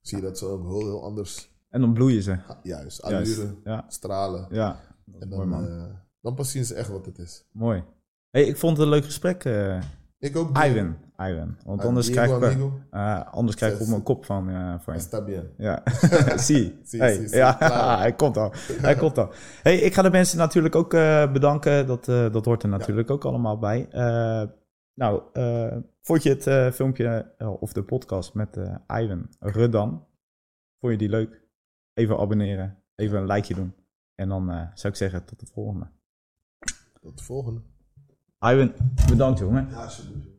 S1: zie je dat ze ook heel, heel anders,
S2: En dan bloeien ze.
S1: ah, juist, allure,
S2: Ja,
S1: stralen.
S2: ja.
S1: En
S2: mooi
S1: dan,
S2: man.
S1: eh, dan pas zien ze echt wat het is.
S2: Mooi. Hey, ik vond het een leuk gesprek, eh,
S1: Ik ook.
S2: Ivan. Ivan. Want
S1: Ah,
S2: anders
S1: Diego,
S2: krijg ik,
S1: amigo.
S2: eh, anders krijg ik op mijn kop van, eh van je. Ja, zie.
S1: Zie,
S2: Hey, ja, hij komt al. Hij komt al. Hey, ik ga de mensen natuurlijk ook bedanken. Dat, dat hoort er natuurlijk ook allemaal bij. Nou, vond je het filmpje of de podcast met Ivan Rudan? Vond je die leuk? Even abonneren, even een likeje doen. En dan eh, zou ik zeggen tot de volgende.
S1: Tot de volgende.
S2: Ivan, bedankt jongen.
S1: Ja, alsjeblieft.